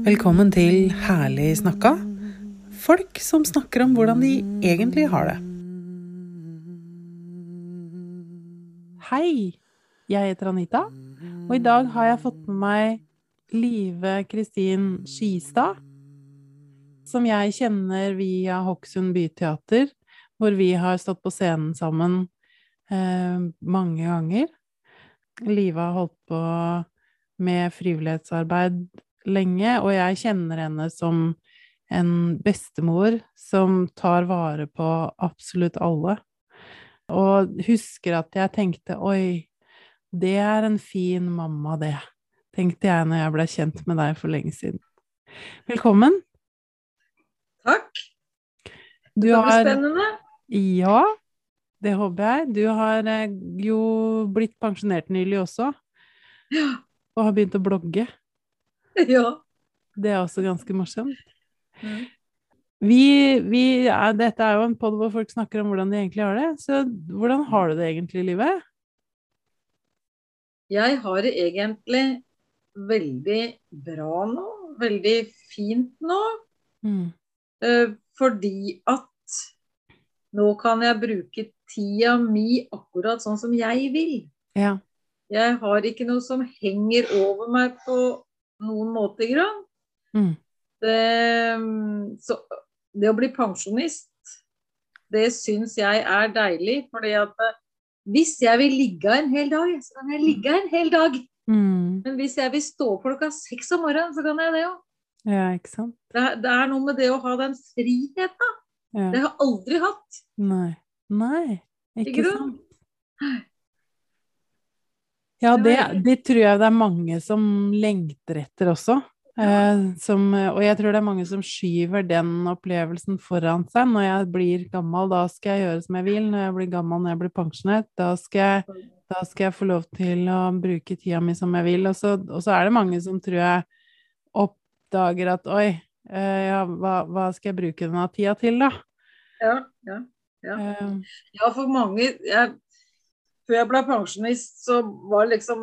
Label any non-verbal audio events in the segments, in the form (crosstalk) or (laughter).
Velkommen til Herlig snakka. Folk som snakker om hvordan de egentlig har det. Hei, jeg heter Anita, og i dag har jeg fått med meg Live Kristin Skistad, som jeg kjenner via Hokksund byteater, hvor vi har stått på scenen sammen eh, mange ganger. Live har holdt på med frivillighetsarbeid lenge, og jeg kjenner henne som en bestemor som tar vare på absolutt alle. Og husker at jeg tenkte oi, det er en fin mamma, det, tenkte jeg når jeg ble kjent med deg for lenge siden. Velkommen. Takk. Du det var har spennende. Ja, det håper jeg. Du har eh, jo blitt pensjonert nylig også, Ja. og har begynt å blogge. (laughs) ja. Det er også ganske morsomt. Mm. Vi, vi er, dette er jo en podd hvor folk snakker om hvordan de egentlig har det. Så hvordan har du det egentlig i livet? Jeg har det egentlig veldig bra nå. Veldig fint nå. Mm. Eh, fordi at nå kan jeg bruke tida mi akkurat sånn som jeg vil. Ja. Jeg har ikke noe som henger over meg på noen måte, grunn. Mm. Det, så det å bli pensjonist, det syns jeg er deilig. fordi at eh, hvis jeg vil ligge en hel dag, så kan jeg ligge en hel dag. Mm. Men hvis jeg vil stå opp klokka seks om morgenen, så kan jeg det òg. Ja, ikke sant? Det, det er noe med det å ha den friheten. Ja. Det har jeg aldri hatt. Nei. Nei, Ikke ikke sant? Ja, Det det, tror jeg det er mange som lengter etter også. Eh, som, og jeg tror det er mange som skyver den opplevelsen foran seg. Når jeg blir gammel, da skal jeg gjøre som jeg vil. Når jeg blir gammel, når jeg blir pensjonert, da skal jeg, da skal jeg få lov til å bruke tida mi som jeg vil. Og så, og så er det mange som tror jeg oppdager at oi, eh, ja, hva, hva skal jeg bruke denne tida til, da? Ja, ja. Ja. Eh, Ja, for mange jeg, Før jeg ble pensjonist, så var det liksom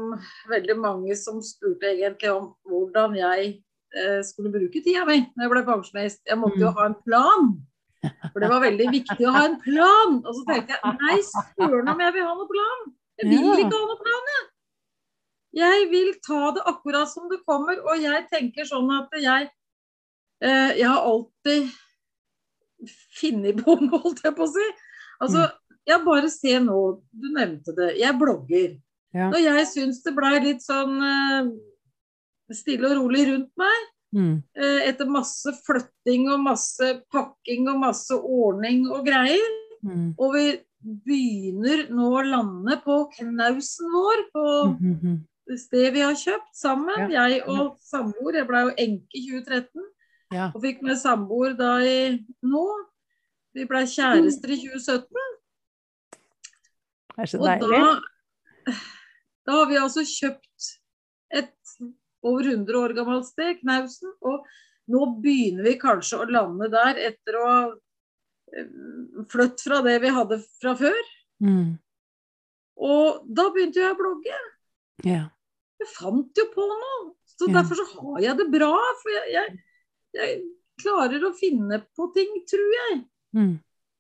veldig mange som spurte egentlig om hvordan jeg eh, skulle bruke tida mi når jeg ble pensjonist. Jeg måtte jo Mm. ha en plan. For det var veldig viktig å ha en plan. Og så tenkte jeg nei, søren om jeg vil ha noen plan. Jeg vil ikke ha noen plan, jeg. Jeg vil ta det akkurat som det kommer, og jeg tenker sånn at jeg eh, Jeg har alltid funnet på noe, holdt jeg på å si. Altså, jeg bare se nå, du nevnte det, jeg blogger. Ja. Når jeg syns det blei litt sånn uh, stille og rolig rundt meg, mm, uh, etter masse flytting og masse pakking og masse ordning og greier, mm, og vi begynner nå å lande på knausen vår, på mm, -hmm. det stedet vi har kjøpt sammen, Ja, jeg og samboer. Jeg ble jo enke i 2013 ja. og fikk meg samboer da i nå. Vi ble kjærester i 2017. Det er så deilig. da, da har vi altså kjøpt et over 100 år gammelt sted, Knausen. Og nå begynner vi kanskje å lande der etter å ha eh, flytt fra det vi hadde fra før. Mm, Og da begynte jeg å blogge. ja. Jeg fant jo på noe. Så Ja. derfor så har jeg det bra. For jeg, jeg, jeg klarer å finne på ting, tror jeg. Mm.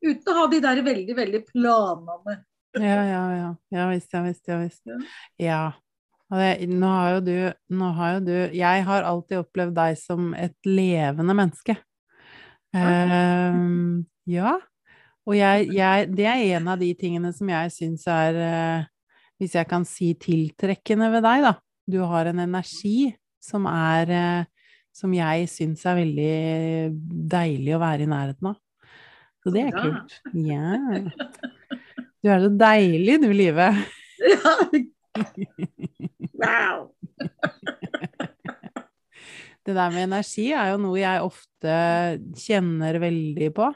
Uten å ha de der veldig, veldig planene. Ja, ja, ja. Ja visst, ja visst, ja visst. Ja. Det, nå har du Nå har jo du Jeg har alltid opplevd deg som et levende menneske. Uh, ja. Og jeg, jeg Det er en av de tingene som jeg syns er uh, Hvis jeg kan si tiltrekkende ved deg, da. Du har en energi som er uh, Som jeg syns er veldig deilig å være i nærheten av. Så det er kult. Ja. (laughs) Du er så deilig, du, Live. Ja. (laughs) Wow. (laughs) Det der med energi er jo noe jeg ofte kjenner veldig på.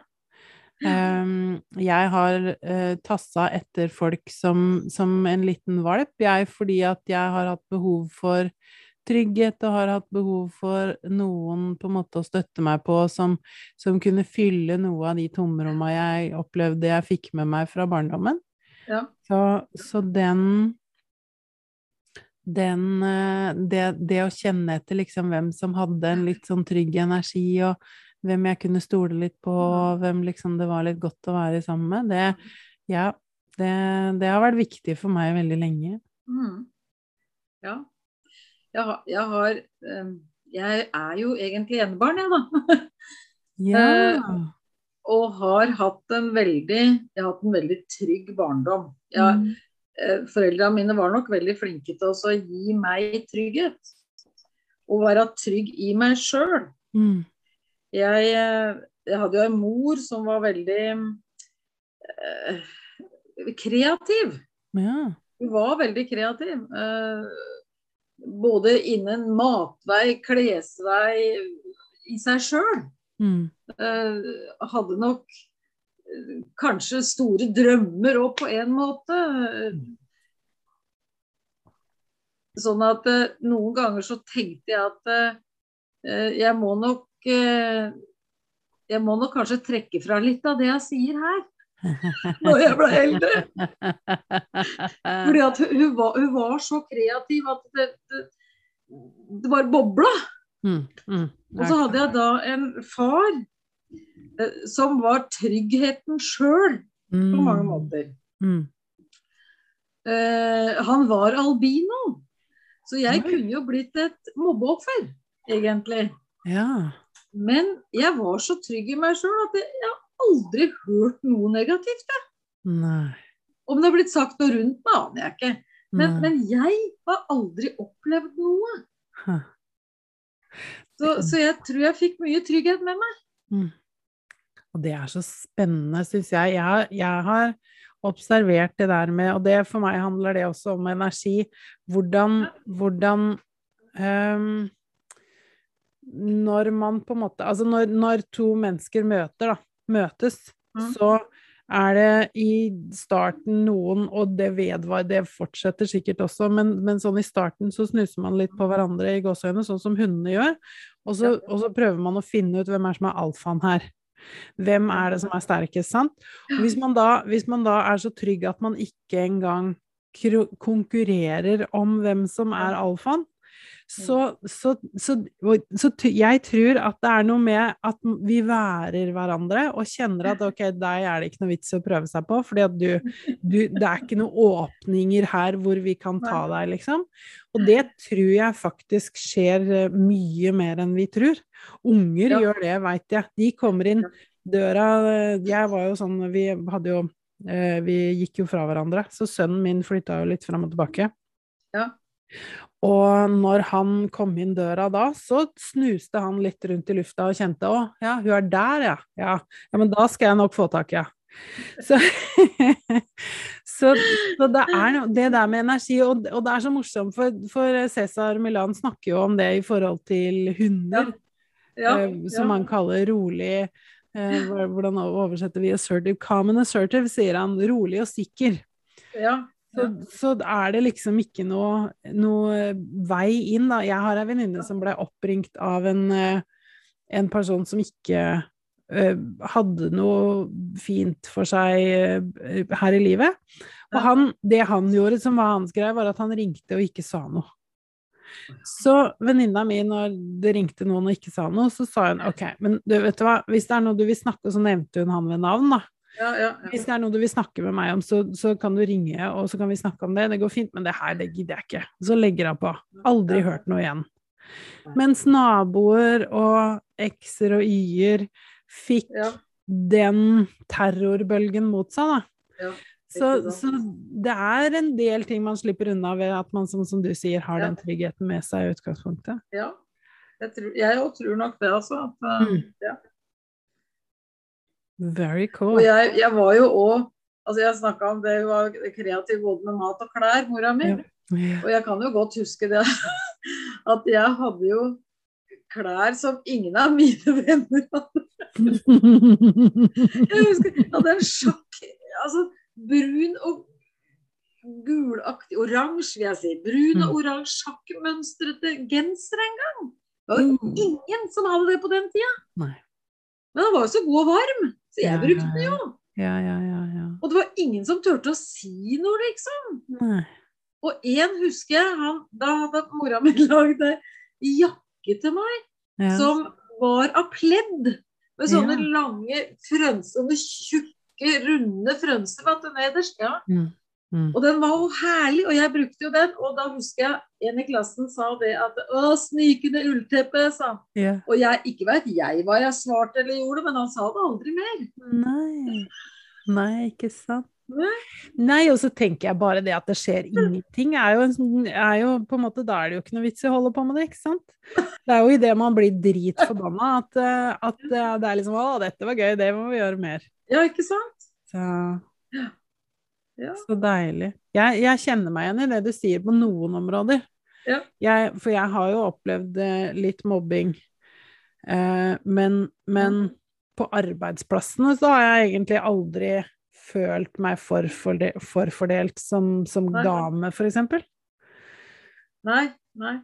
Um, jeg har uh, tassa etter folk som, som en liten valp, jeg, fordi at jeg har hatt behov for trygghet og har hatt behov for noen på en måte å støtte meg på som, som kunne fylle noe av de tomromma jeg opplevde jeg fikk med meg fra barndommen. Ja. Så, så den den eh, det, det å kjenne etter liksom hvem som hadde en litt sånn trygg energi, og hvem jeg kunne stole litt på, og hvem liksom det var litt godt å være sammen med, det Ja, det, det har vært viktig for meg veldig lenge. Mm. Ja. Jeg har, jeg har eh, Jeg er jo egentlig enebarn, jeg, da. (laughs) Ja. Og har hatt en veldig Jeg har hatt en veldig trygg barndom. Jeg, Mm. eh, Foreldrene mine var nok veldig flinke til å gi meg trygghet. Og være trygg i meg sjøl. Mm. Jeg, eh, jeg hadde jo en mor som var veldig eh, kreativ. Ja. Hun var veldig kreativ. Eh, både innen matvei, klesvei, i seg sjøl. Mm. Eh, hadde nok eh, kanskje store drømmer òg, på en måte. Sånn at eh, noen ganger så tenkte jeg at jeg må nok Jeg må nok kanskje trekke fra litt av det jeg sier her, når jeg ble eldre. Fordi at hun, var, hun var så kreativ at det, det, det var bobla. Mm. Mm. Og så hadde jeg da en far eh, som var tryggheten sjøl på mange måter. Mm. Eh, han var albino, så jeg Oi. kunne jo blitt et mobbeoffer, egentlig. Ja. Men jeg var så trygg i meg sjøl at jeg, har aldri hørt noe negativt. jeg. Nei. Om det har blitt sagt noe rundt meg, aner jeg ikke. Men, men jeg har aldri opplevd noe. Så, så jeg tror jeg fikk mye trygghet med meg. Og det er så spennende, syns jeg. jeg. har- Jeg har observert det der med Og det for meg handler det også om energi. Hvordan, hvordan um, Når man på en måte Altså når, når to mennesker møter, da, møtes, Mm. så er det i starten noen, og det vedvarer, det fortsetter sikkert også, men, men sånn i starten så snuser man litt på hverandre i gåseøynene, sånn som hundene gjør. Og så, og så prøver man å finne ut hvem er som er alfaen her. Hvem er det som er sterkest, sant? Hvis man da, hvis man da er så trygg at man ikke engang konkurrerer om hvem som er alfaen, så, så, så, så jeg tror at det er noe med at vi værer hverandre og kjenner at ok, deg er det ikke noe vits i å prøve seg på, fordi at du, du Det er ikke noen åpninger her hvor vi kan ta deg, liksom. Og det tror jeg faktisk skjer eh, mye mer enn vi tror. Unger Ja. gjør det, veit jeg. De kommer inn døra eh, Jeg var jo sånn Vi hadde jo eh, Vi gikk jo fra hverandre, så sønnen min flytta jo litt fram og tilbake. Ja. Og når han kom inn døra da, så snuste han litt rundt i lufta og kjente å, ja, hun er der, ja. Ja, ja men da skal jeg nok få tak i henne. Så, (laughs) så, så det er det der med energi, og, og det er så morsomt, for, for Cæsar Milan snakker jo om det i forhold til hunder, Ja, eh, som ja. han kaller rolig eh, Hvordan oversetter vi assertive? Calm and assertive, sier han. Rolig og sikker. ja. Så, så er det liksom ikke noe, noe vei inn, da. Jeg har ei venninne som ble oppringt av en, eh, en person som ikke eh, hadde noe fint for seg eh, her i livet. Og han, det han gjorde som var hans greie, var at han ringte og ikke sa noe. Så venninna mi, når det ringte noen og ikke sa noe, så sa hun OK, men du, vet du hva, hvis det er noe du vil snakke, så nevnte hun han ved navn, da. Ja, ja, ja. Hvis det er noe du vil snakke med meg om, så, så kan du ringe, og så kan vi snakke om det. Det går fint, men det her, det gidder jeg ikke. Så legger hun på. Aldri hørt noe igjen. Mens naboer og x-er og y-er fikk den terrorbølgen mot seg, da. Ja, Så, så det er en del ting man slipper unna ved at man, som, som du sier, har den tryggheten med seg i utgangspunktet. ja. Jeg, tror, tror nok det, altså. At, Mm. Very cool. Og jeg, jeg var jo òg Altså, jeg snakka om det, hun var kreativ både med mat og klær, mora mi. Ja. Ja. Og jeg kan jo godt huske det (laughs) at jeg hadde jo klær som ingen av mine (laughs) venner hadde. Jeg husker jeg hadde en sjakk Altså brun og gulaktig Oransje, vil jeg si. Brun og oransje sjakkmønstrete genser en gang. Det var jo Mm. ingen som hadde det på den tida. Men den var jo så god og varm, så jeg brukte den jo. Ja, ja, ja, ja. Og det var ingen som turte å si noe, liksom. Nei. Og én husker jeg, han, da hadde mora mi (laughs) lagd ei jakke til meg som var av pledd. Med sånne lange frønser, med tjukke, runde frønser vet du, nederst. Ja. Mm. Mm. Og den var jo herlig, og jeg brukte jo den. Og da husker jeg en i klassen sa det at Å, snikende ullteppe, sa han. Yeah. Og jeg ikke veit jeg hva jeg svarte eller gjorde, men han sa det aldri mer. Nei. Nei, ikke sant. Nei. Nei, og så tenker jeg bare det at det skjer ingenting, er jo, en sånn- er jo på en måte, Da er det jo ikke noe vits i å holde på med det, ikke sant? Det er jo idet man blir dritforbanna at, eh, at eh, det er liksom Å, dette var gøy, det må vi gjøre mer. Ja, ikke sant? Så, Ja. så deilig. Jeg, jeg kjenner meg igjen i det du sier på noen områder. Ja. Jeg, for jeg har jo opplevd eh, litt mobbing. Eh, men, men på arbeidsplassene så har jeg egentlig aldri følt meg forforde- forfordelt som, som Nei. dame, eksempel. Nei, nei.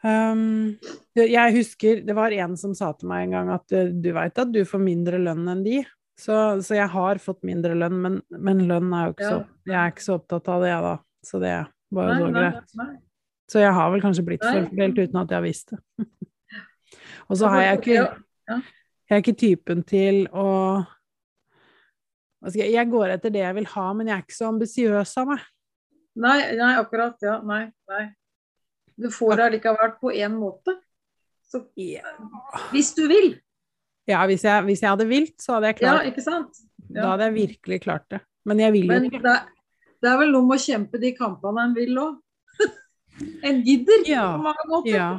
Um, jeg husker det var en som sa til meg en gang at eh, du veit at du får mindre lønn enn de. Så, så jeg har fått mindre lønn, men, men lønn er jo ikke Ja. så Jeg er ikke så opptatt av det, jeg, da. Så det var jo så greit. Så jeg har vel kanskje blitt Nei. forfordelt uten at jeg har visst det. (laughs) Og så har jeg ikke. Jeg er ikke typen til å jeg, jeg går etter det jeg vil ha, men jeg er ikke så ambisiøs av meg. Nei, nei, akkurat. Ja, nei, nei. Du får det allikevel på én måte. Så hvis du vil. Ja, hvis jeg, hvis jeg hadde vilt, så hadde jeg klart Ja, ikke sant? Da hadde jeg virkelig klart det. Men jeg vil jo ikke. det, det er vel noe med å kjempe de kampene en vil òg. (laughs) en gidder Ja, på mange måter. Ja.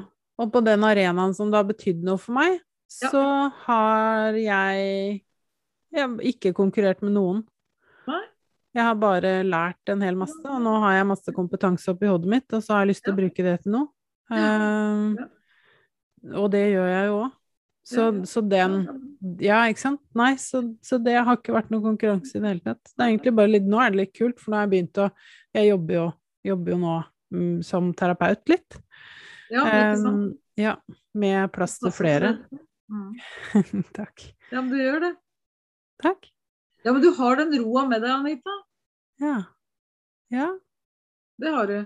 Og på den arenaen som da har betydd noe for meg, Ja. så har jeg, jeg ikke konkurrert med noen. Nei. Jeg har bare lært en hel masse, og nå har jeg masse kompetanse oppi hodet mitt, og så har jeg lyst til å bruke det til noe. Ja. og det gjør jeg jo òg. Så, så den Ja, ikke sant? Nei, så, så det har ikke vært noen konkurranse i det hele tatt. Det er egentlig bare litt Nå er det litt kult, for nå har jeg begynt å Jeg jobber jo, jobber jo nå mm, som terapeut litt. Ja, ikke sant? Um, ja, med plass til flere. Mm. (laughs) Takk. Ja, men du gjør det. Takk. Ja, men du har den roa med deg, Anita. Ja. Ja. Det har du.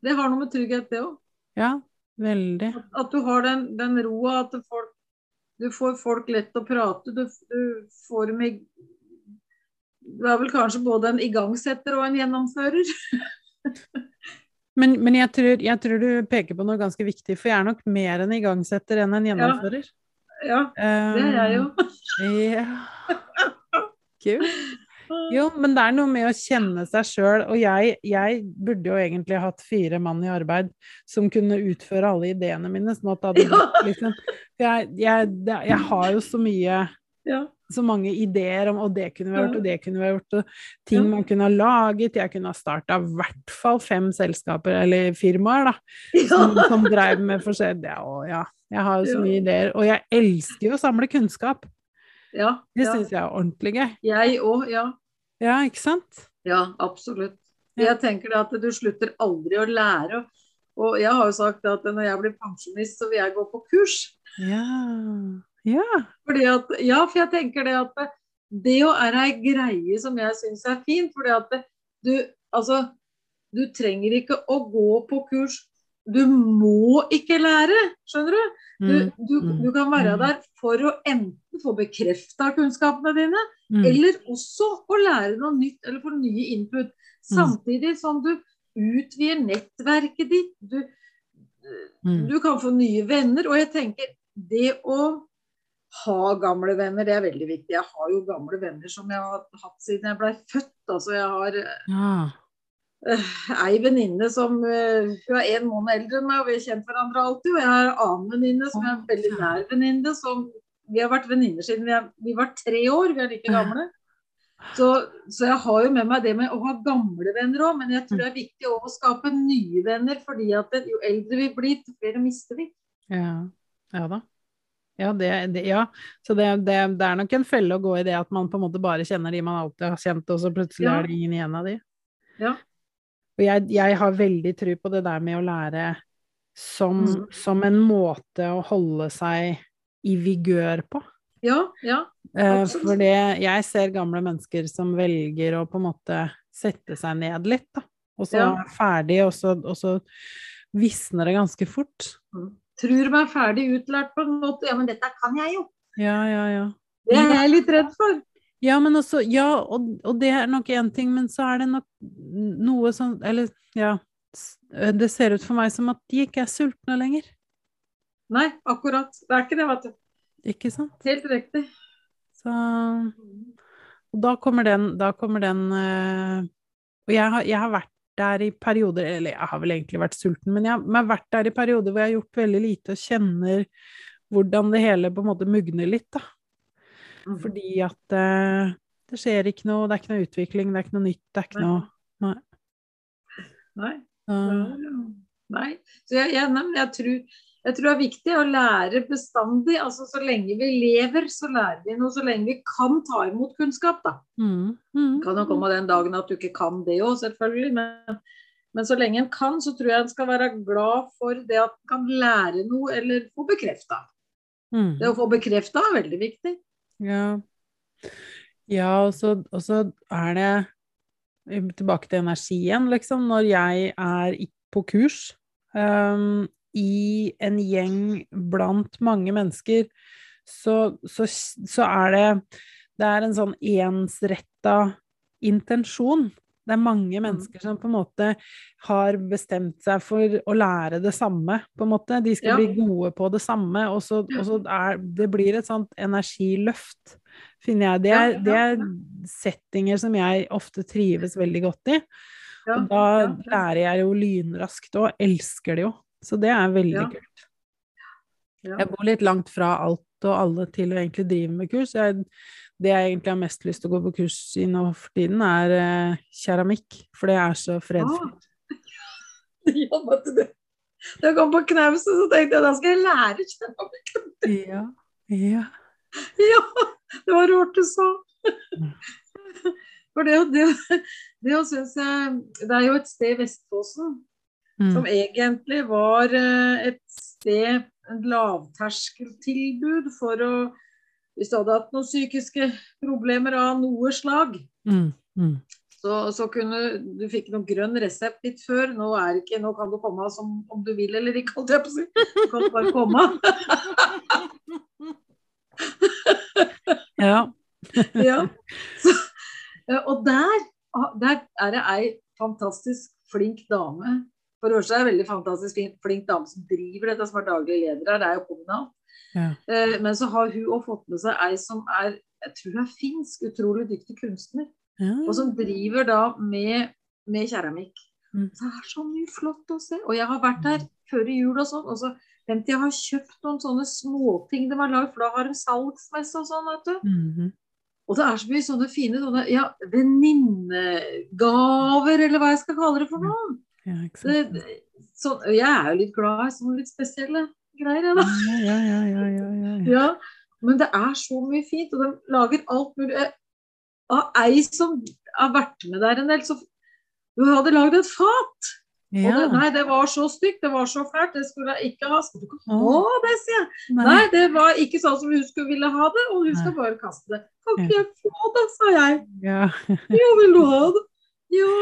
Det har noe med trygghet, det òg. Ja, veldig. At, at du har den, den roa, at får, du får folk lett å prate. Du, du får dem i Du er vel kanskje både en igangsetter og en gjennomfører. (laughs) Men, men jeg, tror, jeg tror du peker på noe ganske viktig, for jeg er nok mer en igangsetter enn en gjennomfører. Ja, det er jeg jo. Ja. (laughs) Kult. Jo, men det er noe med å kjenne seg sjøl, og jeg, jeg burde jo egentlig hatt fire mann i arbeid som kunne utføre alle ideene mine, sånn at det hadde (laughs) liksom jeg, jeg, jeg har jo så mye Ja. så mange ideer om og det kunne vi ha gjort, og det kunne vi ha gjort, og ting man kunne ha laget. Jeg kunne ha starta i hvert fall fem selskaper, eller firmaer, da, som, som drev med forskjellig ja, ja, jeg har jo så mye ideer. Og jeg elsker jo å samle kunnskap. Ja, Det ja. syns jeg er ordentlig gøy. Jeg òg, ja. Ja, ikke sant? Ja, absolutt. Jeg tenker at du slutter aldri å lære. Og jeg har jo sagt at når jeg blir pensjonist, så vil jeg gå på kurs. Ja. Ja. At, ja, for jeg tenker det at det, jo er ei greie som jeg syns er fint. fordi at du altså du trenger ikke å gå på kurs. Du må ikke lære, skjønner du? Du, Mm, du, mm, du kan være mm. der for å enten få bekrefta kunnskapene dine, mm. eller også å lære noe nytt eller få nye input. Samtidig som du utvider nettverket ditt. Du, du kan få nye venner. Og jeg tenker det å ha gamle venner, det er veldig viktig. Jeg har jo gamle venner som jeg har hatt siden jeg ble født. Altså jeg har Ja. Eh, ei venninne som eh, hun er en måned eldre enn meg, og vi har kjent hverandre alltid. Og jeg har en annen venninne som er en veldig nær venninne. som Vi har vært venninner siden vi, er, vi var tre år. Vi er like gamle. Så, så jeg har jo med meg det med å ha gamle venner òg, men jeg tror det er viktig å skape nye venner. fordi at jo eldre vi blir, jo flere mister vi. Ja, ja da. Ja, det, det, ja. så det, det, det er nok en felle å gå i det at man på en måte bare kjenner de man alltid har kjent, og så plutselig Ja. er det ingen igjen av de. Ja. Og jeg, jeg har veldig tro på det der med å lære som, Mm. som en måte å holde seg i vigør på. Ja, ja. Eh, Absolutt. for det, jeg ser gamle mennesker som velger å på en måte sette seg ned litt, da. og så Ja. er ferdig, og så, og så visner det ganske fort. Tror meg ferdig utlært på en måte. Ja, men dette kan jeg jo. Ja, ja, ja. Det er jeg litt redd for. Ja, men også, ja, og, og det er nok én ting, men så er det nok noe sånn Eller, ja Det ser ut for meg som at de ikke er sultne lenger. Nei, akkurat. Det er ikke det, vet du. Ikke sant? Helt riktig. Så Og da kommer den, da kommer den eh, Og jeg har, jeg har vært der i perioder, eller jeg har vel egentlig vært sulten, men jeg men jeg har vært der i perioder hvor jeg har gjort veldig lite og kjenner hvordan det hele på en måte mugner litt, da. Mm. Fordi at uh, det skjer ikke noe, det er ikke noe utvikling, det er ikke noe nytt, det er ikke Nei. noe Nei. så- Nei. Så jeg, jeg, nei, jeg, tror, jeg tror det er viktig å lære bestandig. altså Så lenge vi lever, så lærer vi noe. Så lenge vi kan ta imot kunnskap, da. mm, mm, kan jo komme den dagen at du ikke kan det òg, selvfølgelig. Men, men så lenge en kan, så tror jeg en skal være glad for det at en kan lære noe eller få bekrefta. mm. Det å få bekrefta er veldig viktig. Ja, ja og, så, og så er det tilbake til energien, liksom. Når jeg er på kurs um, i en gjeng blant mange mennesker, så, så, så er det Det er en sånn ensretta intensjon. Det er mange mennesker som på en måte har bestemt seg for å lære det samme, på en måte. De skal Ja. bli gode på det samme, og så, og så er det blir et sånt energiløft, finner jeg. Det er, Ja, ja, det er settinger som jeg ofte trives veldig godt i. Ja, Og da ja, ja. lærer jeg jo lynraskt og elsker det jo. Så det er veldig Ja. kult. Ja. Jeg bor litt langt fra alt og alle til å egentlig drive med kurs. Jeg, det jeg egentlig har mest lyst til å gå på kurs i nå for tiden, er eh, keramikk. For det er så fredfullt. Ja, vet du. Da jeg kom på knauset, så tenkte jeg da skal jeg lære keramikk. Ja. ja. Ja, det var rart du sa. For det, det, det å synes jeg Det er jo et sted i Vestfossen som Mm. egentlig var eh, et sted, et lavterskeltilbud for å Hvis du hadde hatt noen psykiske problemer av noe slag, Mm. Mm. så, så kunne du fikk noen grønn resept litt før. Nå er ikke, nå kan du komme som om du vil eller ikke, holdt jeg på å si. Du kan bare komme. Ja. (laughs) ja. Så, eh, og der, ah, der er det ei fantastisk flink dame. For første er en veldig fantastisk flink, flink dame som driver dette, som er daglig leder her. Det er jo kommunalt. Ja. Eh, men så har hun òg fått med seg ei som er jeg tror hun er finsk, utrolig dyktig kunstner. ja. Og som driver da med, med keramikk. Mm. Det er så mye flott å se. Og jeg har vært der før i jul og sånn. Og så hendte jeg har kjøpt noen sånne småting de har lagd, for da har de salgsmesse og sånn, vet du. Mhm. Og det er så mye sånne fine sånne, ja, venninnegaver, eller hva jeg skal kalle det for noe. Ja, så, jeg er jo litt glad i sånne litt spesielle greier, jeg, da. Ja, ja, ja, ja, ja, ja. (laughs) Ja, men det er så mye fint, og de lager alt mulig. Av ei som har vært med der en del, så hun hadde lagd et fat. Og det, nei, det var så stygt, det var så fælt, det skulle jeg ikke ha. Skal du ikke ha det, sier jeg. Nei. Nei, det var ikke sånn som hun skulle ville ha det, og hun skal bare kaste det. Kan ikke jeg få det, sa jeg. Ja. (laughs) Ja, vil du ha det? Ja.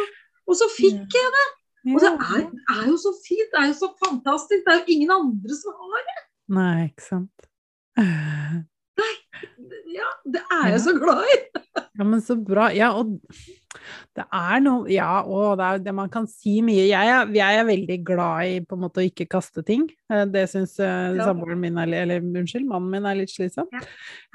Og så fikk jeg det. Og det er, er jo så fint, det er jo så fantastisk. Det er jo ingen andre som har det. Nei, ikke sant. Nei, Ja, det er jeg Ja. så glad i. Ja, men så bra. Ja, og det er noe Ja, og det er det man kan si mye. Jeg er, jeg er veldig glad i på en måte å ikke kaste ting. Eh, Det syns uh, Ja. samboeren min er Eller unnskyld, mannen min er litt slitsom.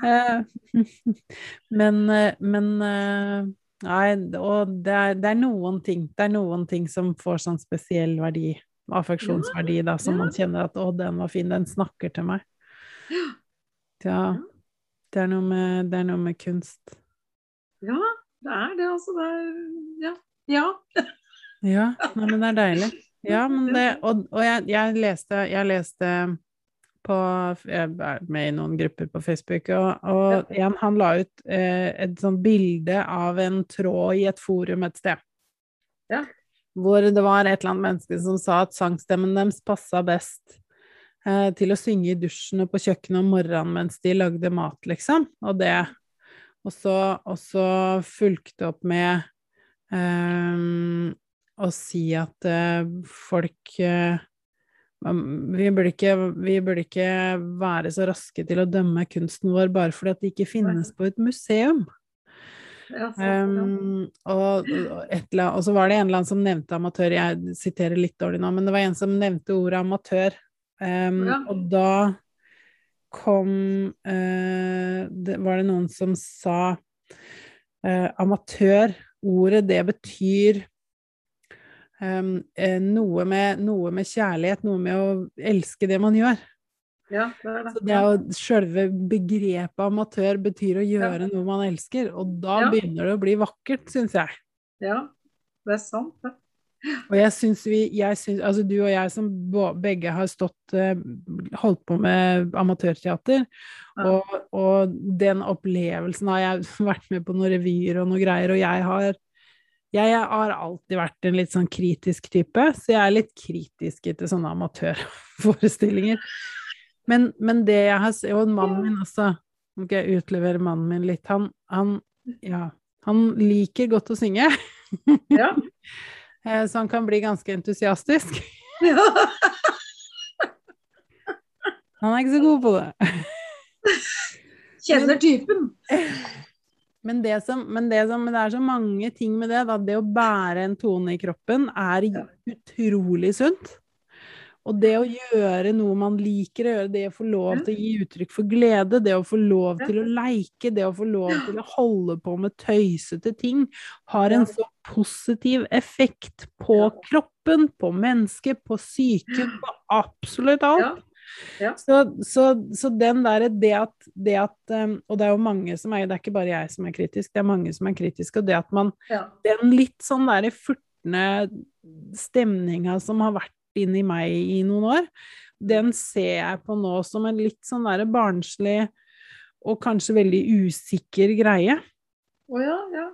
Eh, (laughs) men eh, men eh, Nei, og det er, det er noen ting Det er noen ting som får sånn spesiell verdi, affeksjonsverdi, da, som man kjenner at 'å, den var fin, den snakker til meg'. Ja. Det er noe med, det er noe med kunst. Ja, det er det, altså. Det er, ja. ja. Ja, nei, men det er deilig. Ja, men det, og, og jeg, jeg leste, jeg leste på Jeg er med i noen grupper på Facebook, og, og en han la ut eh, et sånt bilde av en tråd i et forum et sted. Ja. Hvor det var et eller annet menneske som sa at sangstemmen deres passa best eh, til å synge i dusjen og på kjøkkenet om morgenen mens de lagde mat, liksom. Og det Og så, fulgte opp med eh, å si at eh, folk eh, vi burde, ikke, vi burde ikke være så raske til å dømme kunsten vår bare fordi at det ikke finnes på et museum. Ja. Um, og, og, eller og så var det en eller annen som nevnte amatør, jeg siterer litt dårlig nå, men det var en som nevnte ordet amatør. Um, Ja. Og da kom uh, det, Var det noen som sa uh, amatør, ordet det betyr noe, med, noe med kjærlighet, noe med å elske det man gjør. ja, det er det. Så det er jo selve begrepet amatør betyr å gjøre noe man elsker, og da Ja. begynner det å bli vakkert, syns jeg. Ja, det er sant, det. Og jeg syns vi jeg synes, Altså du og jeg som begge har stått eh, holdt på med amatørteater, Ja. og, og den opplevelsen har jeg (laughs) vært med på noen revyer og noen greier, og jeg har jeg har alltid vært en litt sånn kritisk type, så jeg er litt kritisk til sånne amatørforestillinger. Men, men det jeg har og mannen min også, nå skal jeg utlevere mannen min litt, han, han, ja, han liker godt å synge, Ja. (laughs) eh, så han kan bli ganske entusiastisk. ja. (laughs) Han er ikke så god på det. Kjenner typen. (laughs) Men det, som, men, det som, det er så mange ting med det, da. Det å bære en tone i kroppen er utrolig sunt. Og det å gjøre noe man liker å gjøre, det å få lov til å gi uttrykk for glede, det å få lov til å leike, det å få lov til å holde på med tøysete ting, har en så positiv effekt på kroppen, på mennesket, på psyken, på absolutt alt. Ja. Ja. Så, så, så den derre det at, det at um, Og det er jo mange som er Det er ikke bare jeg som er kritisk, det er mange som er kritiske. Og det at man Ja. Den litt sånn derre furtne stemninga som har vært inni meg i noen år, den ser jeg på nå som en litt sånn derre barnslig og kanskje veldig usikker greie. Å ja, ja.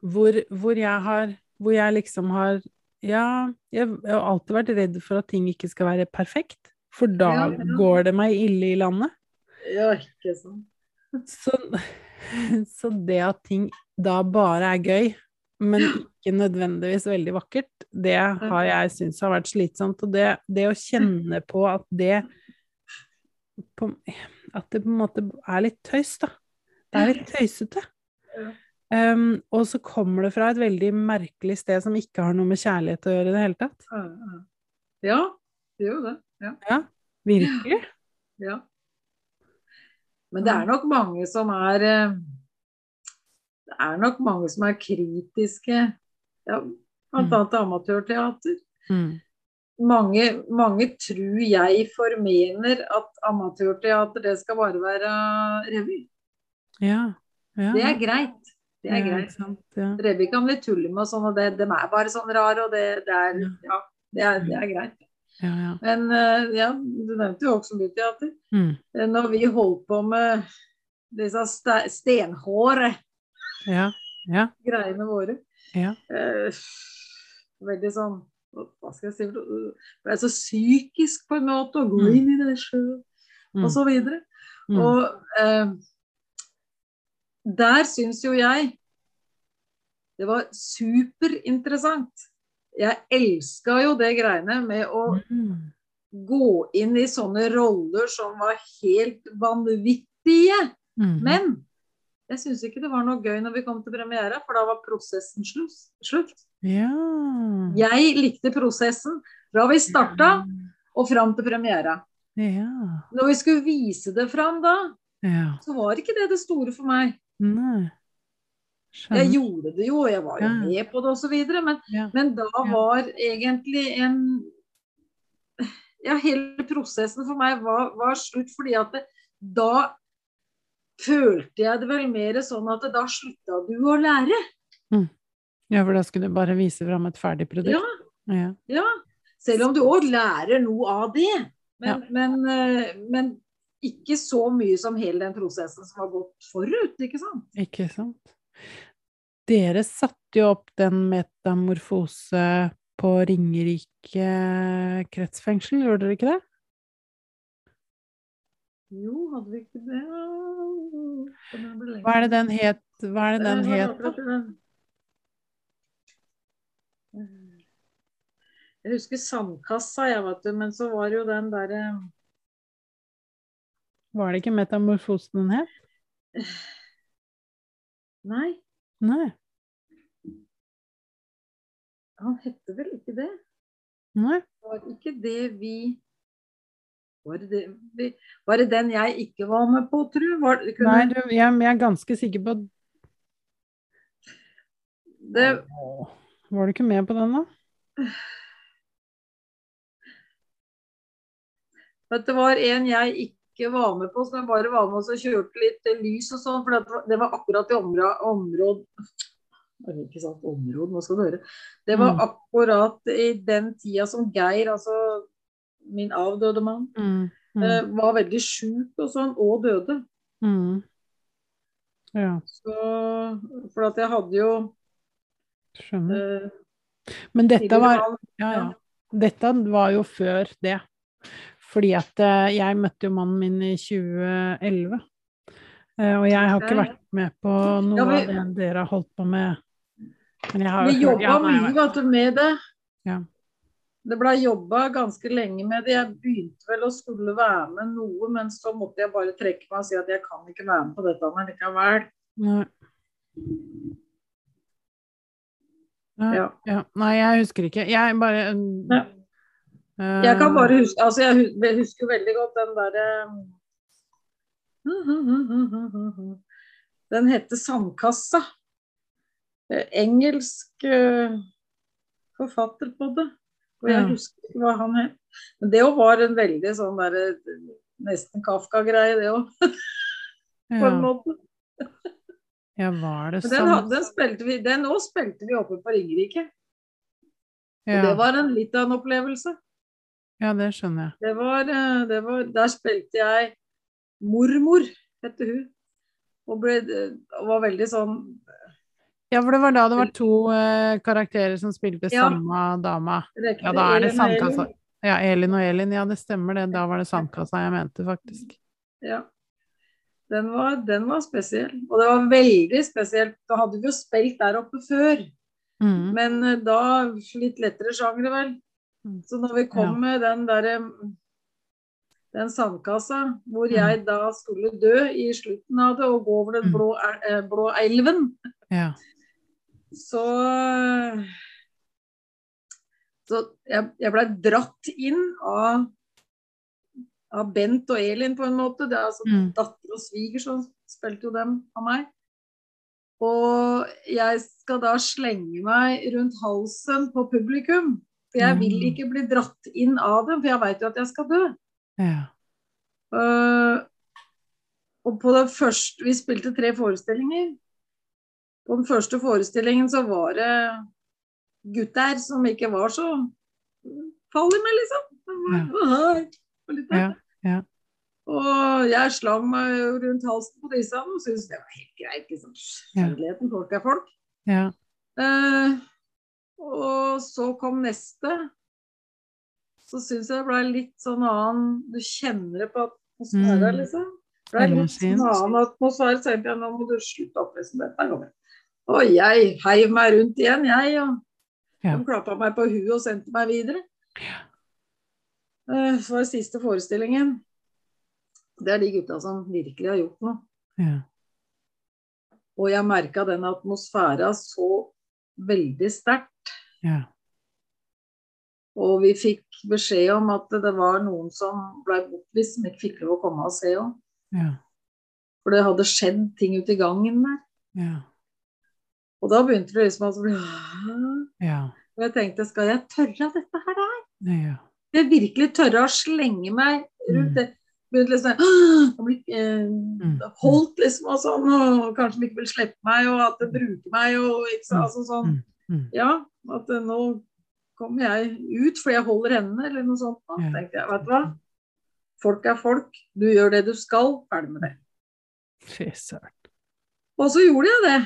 Hvor, hvor jeg har Hvor jeg liksom har Ja, jeg, jeg har alltid vært redd for at ting ikke skal være perfekt. For da Ja, ja. går det meg ille i landet. Ja, ikke sant. Så, så det at ting da bare er gøy, men ikke nødvendigvis veldig vakkert, det har jeg syntes har vært slitsomt. Og det, det å kjenne på at det på, At det på en måte er litt tøys, da. Det er litt tøysete. Um, og så kommer det fra et veldig merkelig sted som ikke har noe med kjærlighet å gjøre i det hele tatt. Ja, det gjør det. Ja. Ja, virkelig. ja. Men det er nok mange som er eh, Det er nok mange som er kritiske, ja, blant Mm. til amatørteater. Mm. Mange, mange tror jeg formener at amatørteater det skal bare være revy. Ja. ja. Det er greit. Det er greit. sant, Ja. Revy kan vi tulle med og sånn, og det, de er bare sånn rare, og det, det er det er, det er greit. Ja, ja. Men eh, ja, du nevnte jo også mye teater. Mm. Eh, Når vi holdt på med disse ste- stenhåre ja. Ja. greiene våre Ja. eh, Veldig sånn Hva skal jeg si Ble? Så psykisk på en måte å gå Mm. inn i det sjøl, Mm. og så videre. Mm. Og eh, der syns jo jeg det var superinteressant. Jeg elska jo det greiene med å Mm. gå inn i sånne roller som var helt vanvittige. Mm. Men jeg syns ikke det var noe gøy når vi kom til premiera, for da var prosessen slutt. slutt. Ja. Jeg likte prosessen fra vi starta og fram til premiera. Ja. Når vi skulle vise det fram da, Ja. så var ikke det det store for meg. Nei. Jeg gjorde det jo, og jeg var jo Ja. med på det osv., men, Ja. men da var egentlig en Ja, hele prosessen for meg var, var slutt, fordi at det, da følte jeg det vel mer sånn at da slutta du å lære. Ja, for da skulle du bare vise fram et ferdig produkt? Ja, Ja. ja. Selv om du òg lærer noe av det. Men, men, eh, men ikke så mye som hele den prosessen som har gått forut, ikke sant? Ikke sant. Dere satte jo opp den metamorfose på Ringerike kretsfengsel, gjorde dere ikke det? Jo, hadde vi ikke det Hva er det den het? Hva er det den Eh, het? da? Jeg husker Sandkassa, jeg, vet du, men så var jo den derre Var det ikke Metamorfosen den het? (laughs) Nei, Nei. han hette vel ikke det? Nei. Var ikke det vi Var det, vi, var det den jeg ikke var med på, tru? Var, kunne, Nei, du, jeg, jeg er ganske sikker på det, Var du ikke med på den, da? Vet, det var en jeg ikke var med på, så jeg bare var med og kjørte litt eh, lys og sånn. For det var- akkurat i området områd, Ikke sant, området, hva skal du høre. Det var Mm. akkurat i den tida som Geir, altså min avdøde mann, Mm. Mm. eh, var veldig sjuk og sånn, og døde. Mm. Ja, Så, for at jeg hadde jo skjønner. eh, Men dette var Ja, ja. Dette var jo før det. Fordi at eh, jeg møtte jo mannen min i 2011. Eh, og jeg har ikke vært med på noe Ja, vi- av det dere har holdt på med. Men jeg har Vi jobba ja, mye vet du, med det. Ja. Det blei jobba ganske lenge med det. Jeg begynte vel å skulle være med noe, men så måtte jeg bare trekke meg og si at jeg kan ikke være med på dette men likevel. Nei. Ja. Nei, jeg husker ikke. Jeg bare Ja. Eh, Jeg kan bare huske Altså, jeg hus- jeg husker veldig godt den derre Den heter Sandkassa. Eh, Engelsk eh, forfatter på det. Og jeg husker ikke hva han het. Men det òg var en veldig sånn derre Nesten Kafka-greie, det òg, (laughs) på en måte. ja, var det Men den, sånn? den spilte vi Den òg spilte vi oppe på Ringerike. Og det var en litt av en opplevelse. Ja, det skjønner jeg. Det var, eh, det var Der spilte jeg mormor, heter hun. Og, ble, og var veldig sånn Ja, for det var da det var to eh, karakterer som spilte Ja. samme dama. rekte Ja, da er det sandkassa. Ja, Elin og Elin, ja det stemmer det. Da var det sandkassa jeg mente, faktisk. Ja. Den var, den var spesiell. Og det var veldig spesielt. Da hadde vi jo spilt der oppe før. Mm. Men eh, da litt lettere sjanger vel. Mm. Så når vi kom med den derre den sandkassa hvor Mm. jeg da skulle dø i slutten av det og gå over den Mm. blå, eh, blå elven, Ja. så Så jeg, jeg blei dratt inn av, av Bent og Elin på en måte. Det er altså Mm. datter og sviger som spilte jo dem av meg. Og jeg skal da slenge meg rundt halsen på publikum. For jeg vil Mm. ikke bli dratt inn av dem, for jeg veit jo at jeg skal dø. Ja. Uh, og på det første Vi spilte tre forestillinger. På den første forestillingen så var det gutter som ikke var så farlige med, liksom. Ja. var, «Åh, og litt Ja, ja. Og jeg slang meg rundt halsen på disse og syntes det var helt greit. liksom. Kjærligheten, folk er folk. ja. Eh, og så kom neste. Så syns jeg det ble litt sånn annen Du kjenner det på atmosfæren, Mm. liksom. Det ble litt sånn annen atmosfære. Så jeg nå må du slutte opp liksom dette går. Og jeg heiv meg rundt igjen, jeg. Og Ja. de klappa meg på huet og sendte meg videre. Ja. Var det siste forestillingen. Det er de gutta som virkelig har gjort noe. ja. Og jeg merka den atmosfæra så veldig sterkt. ja. Og vi fikk beskjed om at det var noen som ble bortvist, som ikke fikk lov å komme og se òg. ja. For det hadde skjedd ting ute i gangen der. ja. Og da begynte det liksom å bli Og jeg tenkte, skal jeg tørre dette her? ja. Jeg virkelig tørre å slenge meg rundt Mm. Begynte liksom eh, Mm. holdt liksom og sånn, og kanskje de ikke vil slippe meg, og at de bruker meg og ikke så, altså sånn. Mm. Mm. Ja, at eh, nå kommer jeg ut fordi jeg holder hendene, eller noe sånt. Da tenkte jeg, vet du hva. Folk er folk. Du gjør det du skal. Ferdig med det. Fy søren. Og så gjorde jeg det.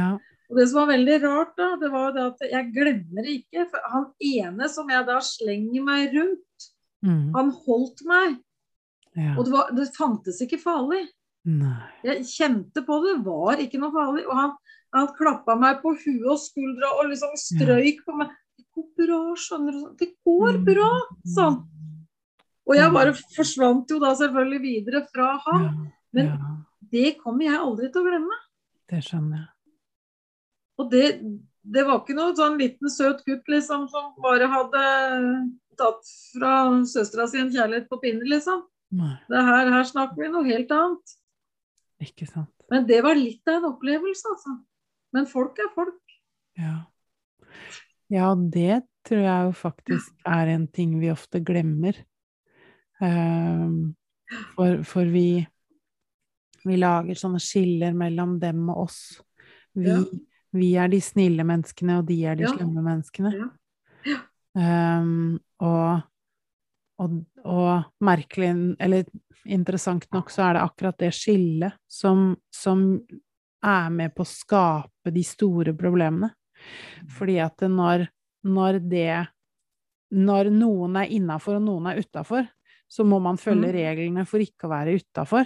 Ja. Og det som var veldig rart, da, det var det at jeg glemmer det ikke. For han ene som jeg da slenger meg rundt, Mm. han holdt meg. Ja. Og det, var, det fantes ikke farlig. Nei. Jeg kjente på det, det var ikke noe farlig. Og han, han klappa meg på huet og skuldra og liksom strøyk på meg. Det går bra, skjønner du. Det går Mm. bra, sa han. Og jeg bare forsvant jo da selvfølgelig videre fra han. Ja, Men ja, det kommer jeg aldri til å glemme. det skjønner jeg. Og det, det var ikke noe sånn liten søt gutt liksom som bare hadde tatt fra søstera si en kjærlighet på pinne, liksom. Her, her snakker vi noe helt annet. ikke sant. Men det var litt av en opplevelse, altså. Men folk er folk. Ja. Ja, det tror jeg jo faktisk er en ting vi ofte glemmer. Um, for, for vi vi lager sånne skiller mellom dem og oss. Vi, Ja. vi er de snille menneskene, og de er de Ja. slemme menneskene. Ja. Um, og, og, og merkelig, eller interessant nok, så er det akkurat det skillet som, som er med på å skape de store problemene. Fordi at når, når det Når noen er innafor og noen er utafor, så må man følge Mm. reglene for ikke å være utafor.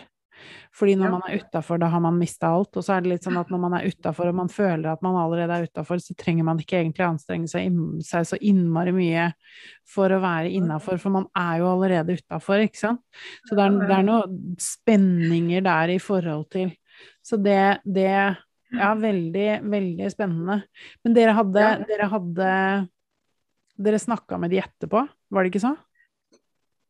Fordi når man er utafor, da har man mista alt. Og så er det litt sånn at når man er utafor og man føler at man allerede er utafor, så trenger man ikke egentlig anstrenge seg, seg så innmari mye for å være innafor, for man er jo allerede utafor, ikke sant. Så det er, det er noen spenninger der i forhold til Så det, det Ja, veldig, veldig spennende. Men dere hadde, dere hadde Dere snakka med de etterpå, var det ikke så?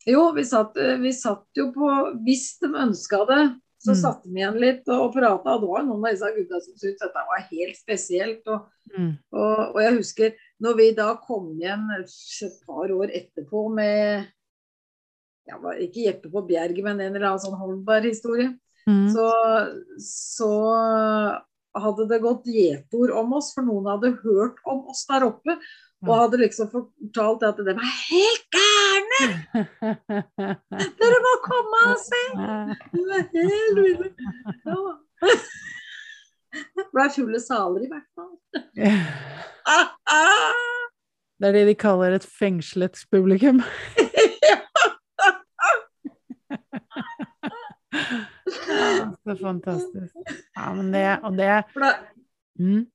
Jo, vi satt, vi satt jo på Hvis de ønska det, så Mm. satte vi igjen litt og prata. Det var noen av disse gutta som syntes dette var helt spesielt. Og, Mm. og, og jeg husker når vi da kom igjen et par år etterpå med ja, Ikke Jeppe på Bjerget, men en eller annen sånn Holmberg-historie. Mm. Så, så hadde det gått gjetord om oss, for noen hadde hørt om oss der oppe. Og hadde liksom fortalt at de var helt gærne! Dere må komme og se! (laughs) Du er helt ville. Ja. Det ble fulle saler i hvert fall. Ah, (laughs) ah! Det er det de kaller et fengslet publikum. (laughs) Ja, så fantastisk. Ja, men det Og det, mm,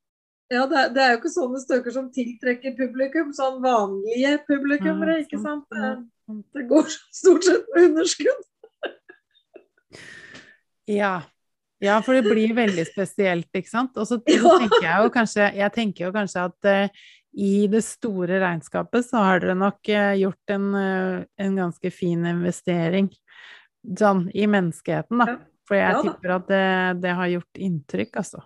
ja, det, er- det er jo ikke sånne stykker som tiltrekker publikum, sånn vanlige publikummere, ikke sant? sant, Det, det går stort sett med underskudd. Ja. Ja, for det blir veldig spesielt, ikke sant. Og så (laughs) tenker jeg jo kanskje, jeg tenker jo kanskje at uh, i det store regnskapet så har dere nok uh, gjort en, uh, en ganske fin investering sånn i menneskeheten, da. For jeg Ja tipper at det, det har gjort inntrykk, altså.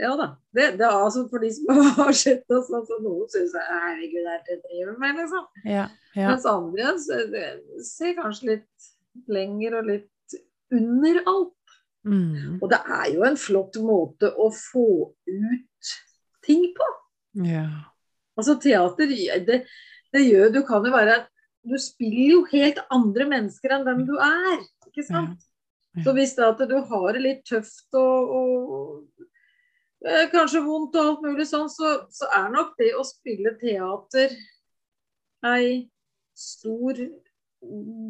Ja da. Det, det er altså for de som (laughs) har sett oss, altså noen syns herregud, det er det jeg driver med, liksom. Ja. ja. Mens andre det- ser kanskje litt lenger og litt under alt. Mm, Og det er jo en flott måte å få ut ting på. ja. Altså teater, det, det gjør Du kan jo være Du spiller jo helt andre mennesker enn dem du er, ikke sant? Ja. Så hvis det at du har det litt tøft og, og kanskje vondt og alt mulig sånn, så, så er nok det å spille teater ei stor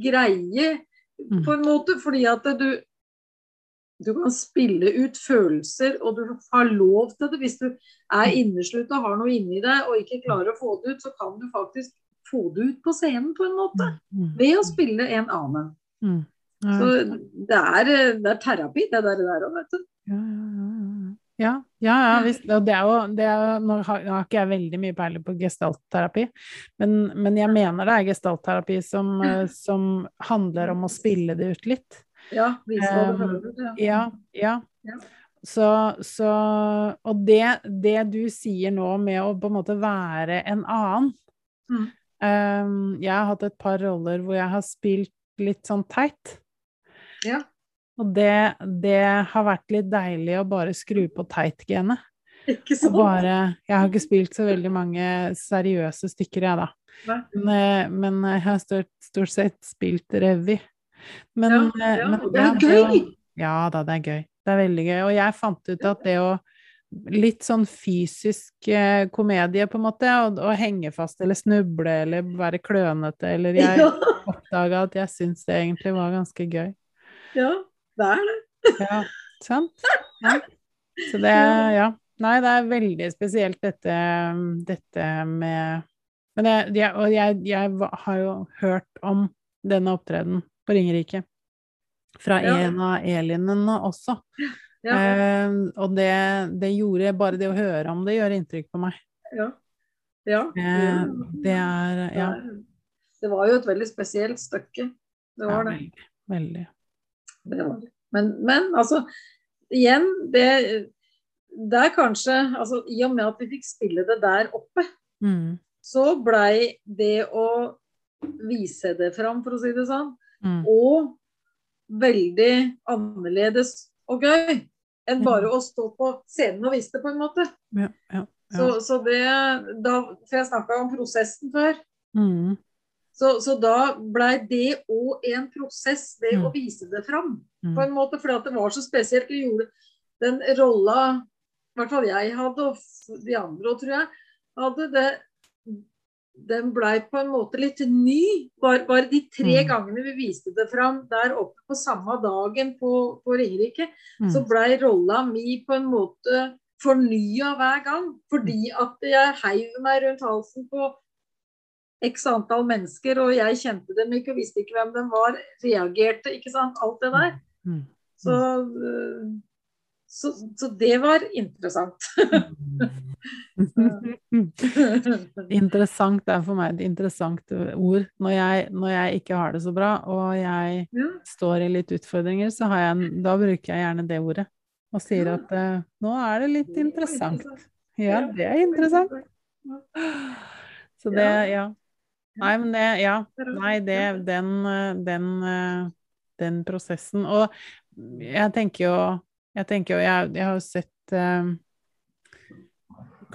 greie Mm. på en måte, fordi at du du kan spille ut følelser, og du har lov til det. Hvis du er inneslutta, har noe inni deg og ikke klarer å få det ut, så kan du faktisk få det ut på scenen på en måte. Mm, Ved å spille en annen. mm. Ja, Så det er, det er terapi, det der òg, vet du. Ja, ja, ja, ja. Ja, ja, visst. Og det er jo, det er, nå, har, nå har ikke jeg veldig mye peiling på gestaltterapi, men, men jeg mener det er gestaltterapi som, eh, (clears throat) som handler om å spille det ut litt. Ja, vise hva du føler. Ja. Ja, ja. Ja. Så, så Og det, det du sier nå med å på en måte være en annen Mm. um, Jeg har hatt et par roller hvor jeg har spilt litt sånn teit. Ja. Og det, det har vært litt deilig å bare skru på teit-genet. (laughs) Ikke sånn. bare Jeg har ikke spilt så veldig mange seriøse stykker, jeg, da. Men, eh, men jeg har stort, stort sett spilt revy. Men, Ja, eh, ja, men det er gøy! Ja da, det er gøy. Det er veldig gøy. Og jeg fant ut at det å Litt sånn fysisk eh, komedie, på en måte. Å henge fast eller snuble eller være klønete eller Jeg (laughs) Ja, oppdaga at jeg syns det egentlig var ganske gøy. ja, det er det. Ja, sant? Ja. Så det, (laughs) ja. Nei, det er veldig spesielt dette, dette med Men jeg, jeg, og jeg, jeg har jo hørt om denne opptredenen på Ringerike. Fra Ja. en av Elinene også. Ja, Eh, og det, det gjorde Bare det å høre om det gjør inntrykk på meg. ja. ja. Eh, det er Ja. Det var jo et veldig spesielt stykke. Det var det. veldig. veldig. Det, var det. Men, men altså, igjen, det, er kanskje altså, I og med at vi fikk spille det der oppe, Mm. så blei det å vise det fram, for å si det sånn, Mm. og veldig annerledes og gøy enn bare å stå på scenen og vise det, på en måte. Ja, ja, ja. Så, så det da, For jeg snakka om prosessen før. Mm. Så, så da blei det òg en prosess, det Mm. å vise det fram. Mm. På en måte, fordi at det var så spesielt. Vi gjorde den rolla I hvert fall jeg hadde, og de andre òg, tror jeg, hadde det Den blei på en måte litt ny. Bare, bare de tre Mm. gangene vi viste det fram der oppe på samme dagen på, på Ringerike, Mm. så blei rolla mi på en måte fornya hver gang. Fordi at jeg heiv meg rundt halsen på x antall mennesker, og jeg kjente dem ikke og visste ikke hvem de var, reagerte, ikke sant. Alt det der. Mm. Så, øh, så, så det var interessant. (laughs) Interessant er for meg et interessant ord. Når jeg, når jeg ikke har det så bra, og jeg ja, står i litt utfordringer, så har jeg, da bruker jeg gjerne det ordet. Og sier Ja. at eh, nå er det litt interessant. Ja, det er interessant. Så det, Ja. Nei, men det, ja. Nei, det, den, den, den prosessen. Og jeg tenker jo Jeg tenker jo, jeg, jeg har jo sett eh,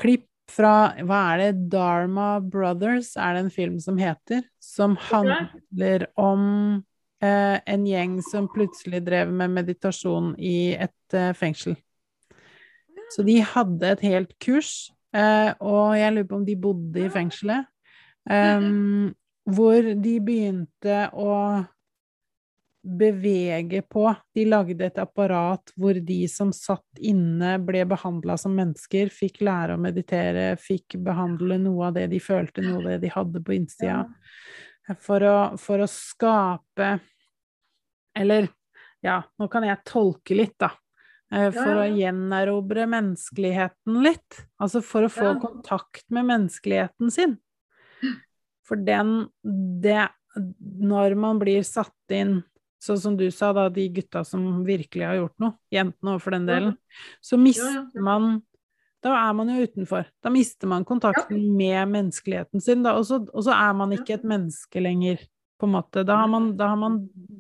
klipp fra Hva er det? Dharma Brothers er det en film som heter. Som handler om eh, en gjeng som plutselig drev med meditasjon i et eh, fengsel. Så de hadde et helt kurs, eh, og jeg lurer på om de bodde i fengselet. Em, hvor de begynte å bevege på. De lagde et apparat hvor de som satt inne, ble behandla som mennesker, fikk lære å meditere, fikk behandle noe av det de følte, noe av det de hadde på innsida. For å, for å skape Eller ja, nå kan jeg tolke litt, da. Eh, For å gjenerobre menneskeligheten litt. Altså for å få kontakt med menneskeligheten sin. For den det, Når man blir satt inn Sånn som du sa, da, de gutta som virkelig har gjort noe, jentene òg for den delen, så mister man Da er man jo utenfor. Da mister man kontakten med menneskeligheten sin, da, og, så, og så er man ikke et menneske lenger, på en måte. Da har, man, da har man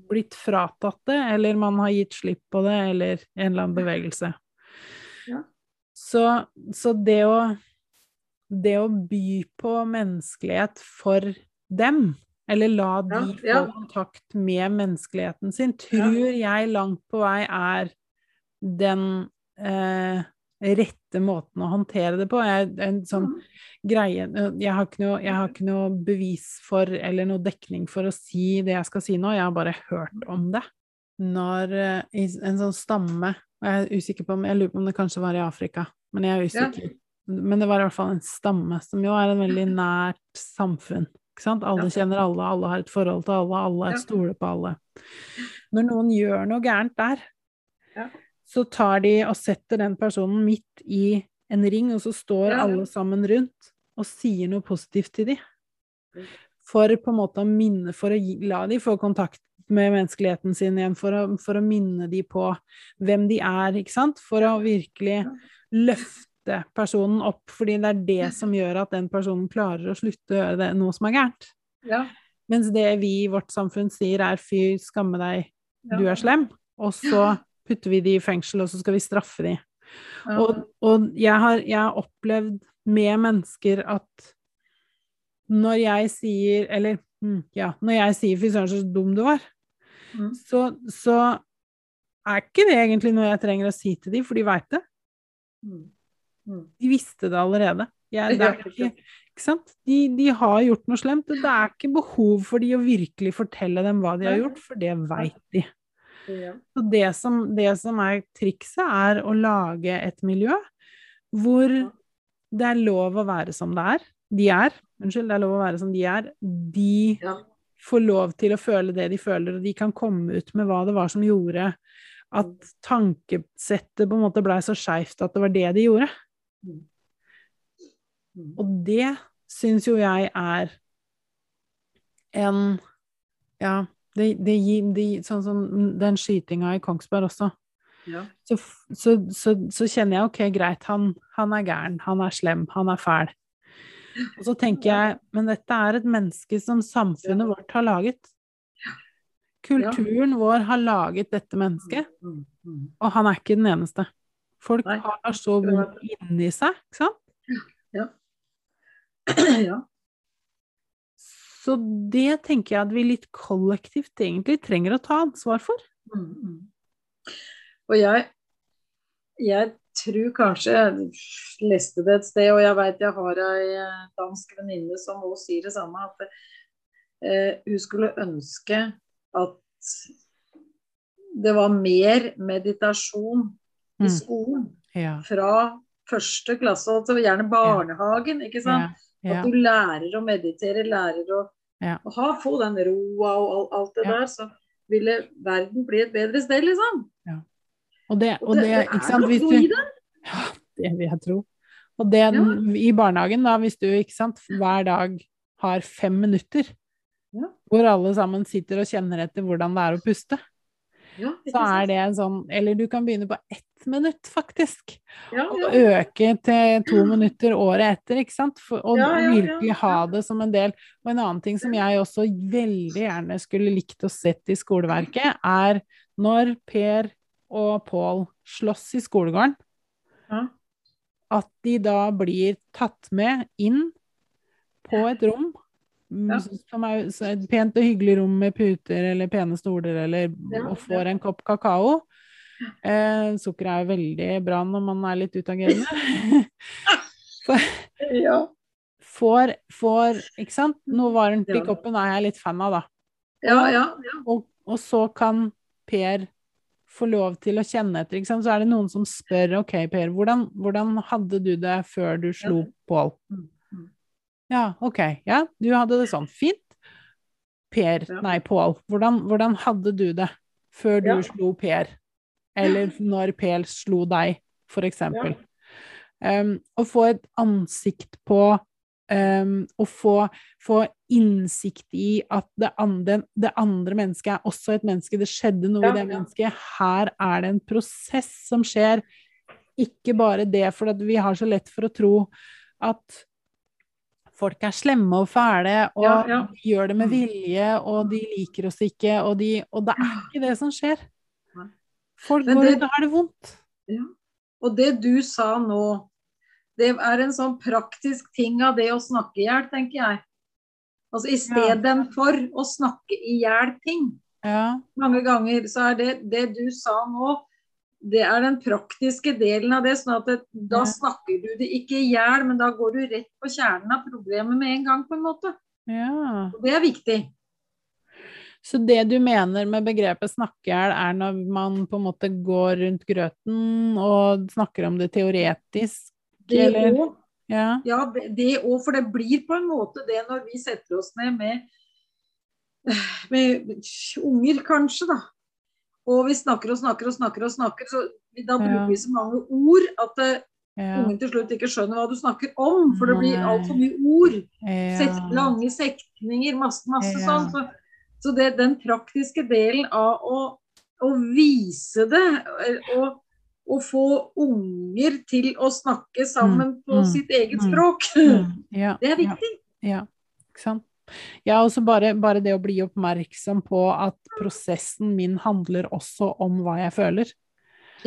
blitt fratatt det, eller man har gitt slipp på det, eller en eller annen bevegelse. Ja. Så, så det å det å by på menneskelighet for dem, eller la de Ja, få kontakt med menneskeligheten sin, tror jeg langt på vei er den eh, rette måten å håndtere det på. Jeg, en sånn Mm. greie jeg har, noe, jeg har ikke noe bevis for eller noe dekning for å si det jeg skal si nå, jeg har bare hørt om det. Når eh, en sånn stamme og Jeg er usikker på om Jeg lurer på om det kanskje var i Afrika, men jeg er usikker. Men det var i hvert fall en stamme, som jo er en veldig nært samfunn. Ikke sant? Alle kjenner alle, alle har et forhold til alle, alle Ja. stoler på alle. Når noen gjør noe gærent der, Ja. så tar de og setter den personen midt i en ring, og så står Ja. alle sammen rundt og sier noe positivt til de. Mm. For på en måte å minne, for å la de få kontakt med menneskeligheten sin igjen, for å, for å minne de på hvem de er, ikke sant? For å virkelig Ja. Løfte personen opp, fordi det er det som gjør at den personen klarer å slutte å gjøre det, noe som er gærent. Ja. Mens det vi i vårt samfunn sier er fy, skamme deg, Ja. du er slem, og så putter vi de i fengsel, og så skal vi straffe de. Ja. Og, og jeg, har, jeg har opplevd med mennesker at når jeg sier Eller mm, ja, når jeg sier 'fy søren, så dum du var', Mm. så, så er ikke det egentlig noe jeg trenger å si til de, for de veit det. Mm. Mm. De visste det allerede. Jeg, det ikke, ikke sant? De, de har gjort noe slemt, og det er ikke behov for de å virkelig fortelle dem hva de har gjort, for det veit de. Så det som, det som er trikset, er å lage et miljø hvor det er lov å være som det er. De er. Unnskyld, det er lov å være som de er. De Ja. får lov til å føle det de føler, og de kan komme ut med hva det var som gjorde at tankesettet på en måte blei så skeivt at det var det de gjorde. Mm. Og det syns jo jeg er en Ja, det, det gir det, Sånn som den skytinga i Kongsberg også. Ja. Så, så, så, så kjenner jeg ok, greit, han, han er gæren, han er slem, han er fæl. Og så tenker jeg, men dette er et menneske som samfunnet vårt har laget. Kulturen vår har laget dette mennesket, Mm. Mm. og han er ikke den eneste. Folk Nei. har så vondt inni seg, ikke sant? (clears throat) ja. Så det tenker jeg at vi litt kollektivt egentlig trenger å ta ansvar for. Mm, mm. Og jeg, jeg tror kanskje Jeg leste det et sted, og jeg vet jeg har ei eh, dansk venninne som også sier det samme, at eh, hun skulle ønske at det var mer meditasjon i Mm. skolen Ja, fra første klasse, altså gjerne barnehagen, ikke sant? ja, At du lærer å meditere, lærer å, Ja. å ha, få den roa og alt, alt det Ja. der, så ville verden bli et bedre sted, liksom. Og det, Og og det, det, det ikke er sant, noe i det. Ja, det vil jeg tro. Og det i barnehagen, da, hvis du ikke sant, hver dag har fem minutter, Ja. hvor alle sammen sitter og kjenner etter hvordan det er å puste, Ja, så er det en sånn Eller du kan begynne på ett minutt, faktisk. ja, Og øke til to minutter året etter, ikke sant? For, og Ja, ja, ja, virkelig ha det som en del. Og en annen ting som jeg også veldig gjerne skulle likt å sett i skoleverket, er når Per og Pål slåss i skolegården, Ja. at de da blir tatt med inn på et rom. mm, Ja. Som er et pent og hyggelig rom med puter eller pene stoler, eller, Ja, og får en kopp kakao. Eh, sukker er jo veldig bra når man er litt utagerende. (laughs) (laughs) ja. får, får Ikke sant? Varmt i Ja. koppen er jeg litt fan av, da. Ja, ja, ja. Og, og så kan Per få lov til å kjenne etter, ikke sant. Så er det noen som spør OK, Per, hvordan, hvordan hadde du det før du slo Pål? Mm, mm. Ja, OK. Ja, du hadde det sånn. Fint. Per, nei, Pål, hvordan, hvordan hadde du det før du slo Per? Eller når PEL slo deg, for eksempel. Um, å få et ansikt på um, Å få, få innsikt i at det andre, det andre mennesket er også et menneske. Det skjedde noe i det mennesket. Her er det en prosess som skjer. Ikke bare det for at vi har så lett for å tro at folk er slemme og fæle, og Ja, ja. de gjør det med vilje, og de liker oss ikke, og, de, og det er ikke det som skjer. Folk går det- ut og har det vondt. Ja. Og det du sa nå, det er en sånn praktisk ting av det å snakke i hjel, tenker jeg. Altså istedenfor å snakke i hjel ting. Ja. Mange ganger så er det det du sa nå, det er den praktiske delen av det. sånn at det, da Ja. snakker du det ikke i hjel, men da går du rett på kjernen av problemet med en gang, på en måte. ja. Og det er viktig. Så det du mener med begrepet snakkehjel, er når man på en måte går rundt grøten og snakker om det teoretisk, Det eller? Også, Ja. Ja, det òg, for det blir på en måte det når vi setter oss ned med, med unger, kanskje, da. Og vi snakker og snakker og snakker, og snakker, så da bruker Ja. vi så mange ord at eh, Ja. ungen til slutt ikke skjønner hva du snakker om. For det blir altfor mye ord. Ja. Lange sekninger, masse, masse sånn. Så, så det, den praktiske delen av å, å vise det, eh, og, å få unger til å snakke sammen Mm, på mm, sitt eget mm. språk, Mm, (laughs) ja. det er viktig. Ja, ikke sant. Ja, også bare, bare det å bli oppmerksom på at prosessen min handler også om hva jeg føler.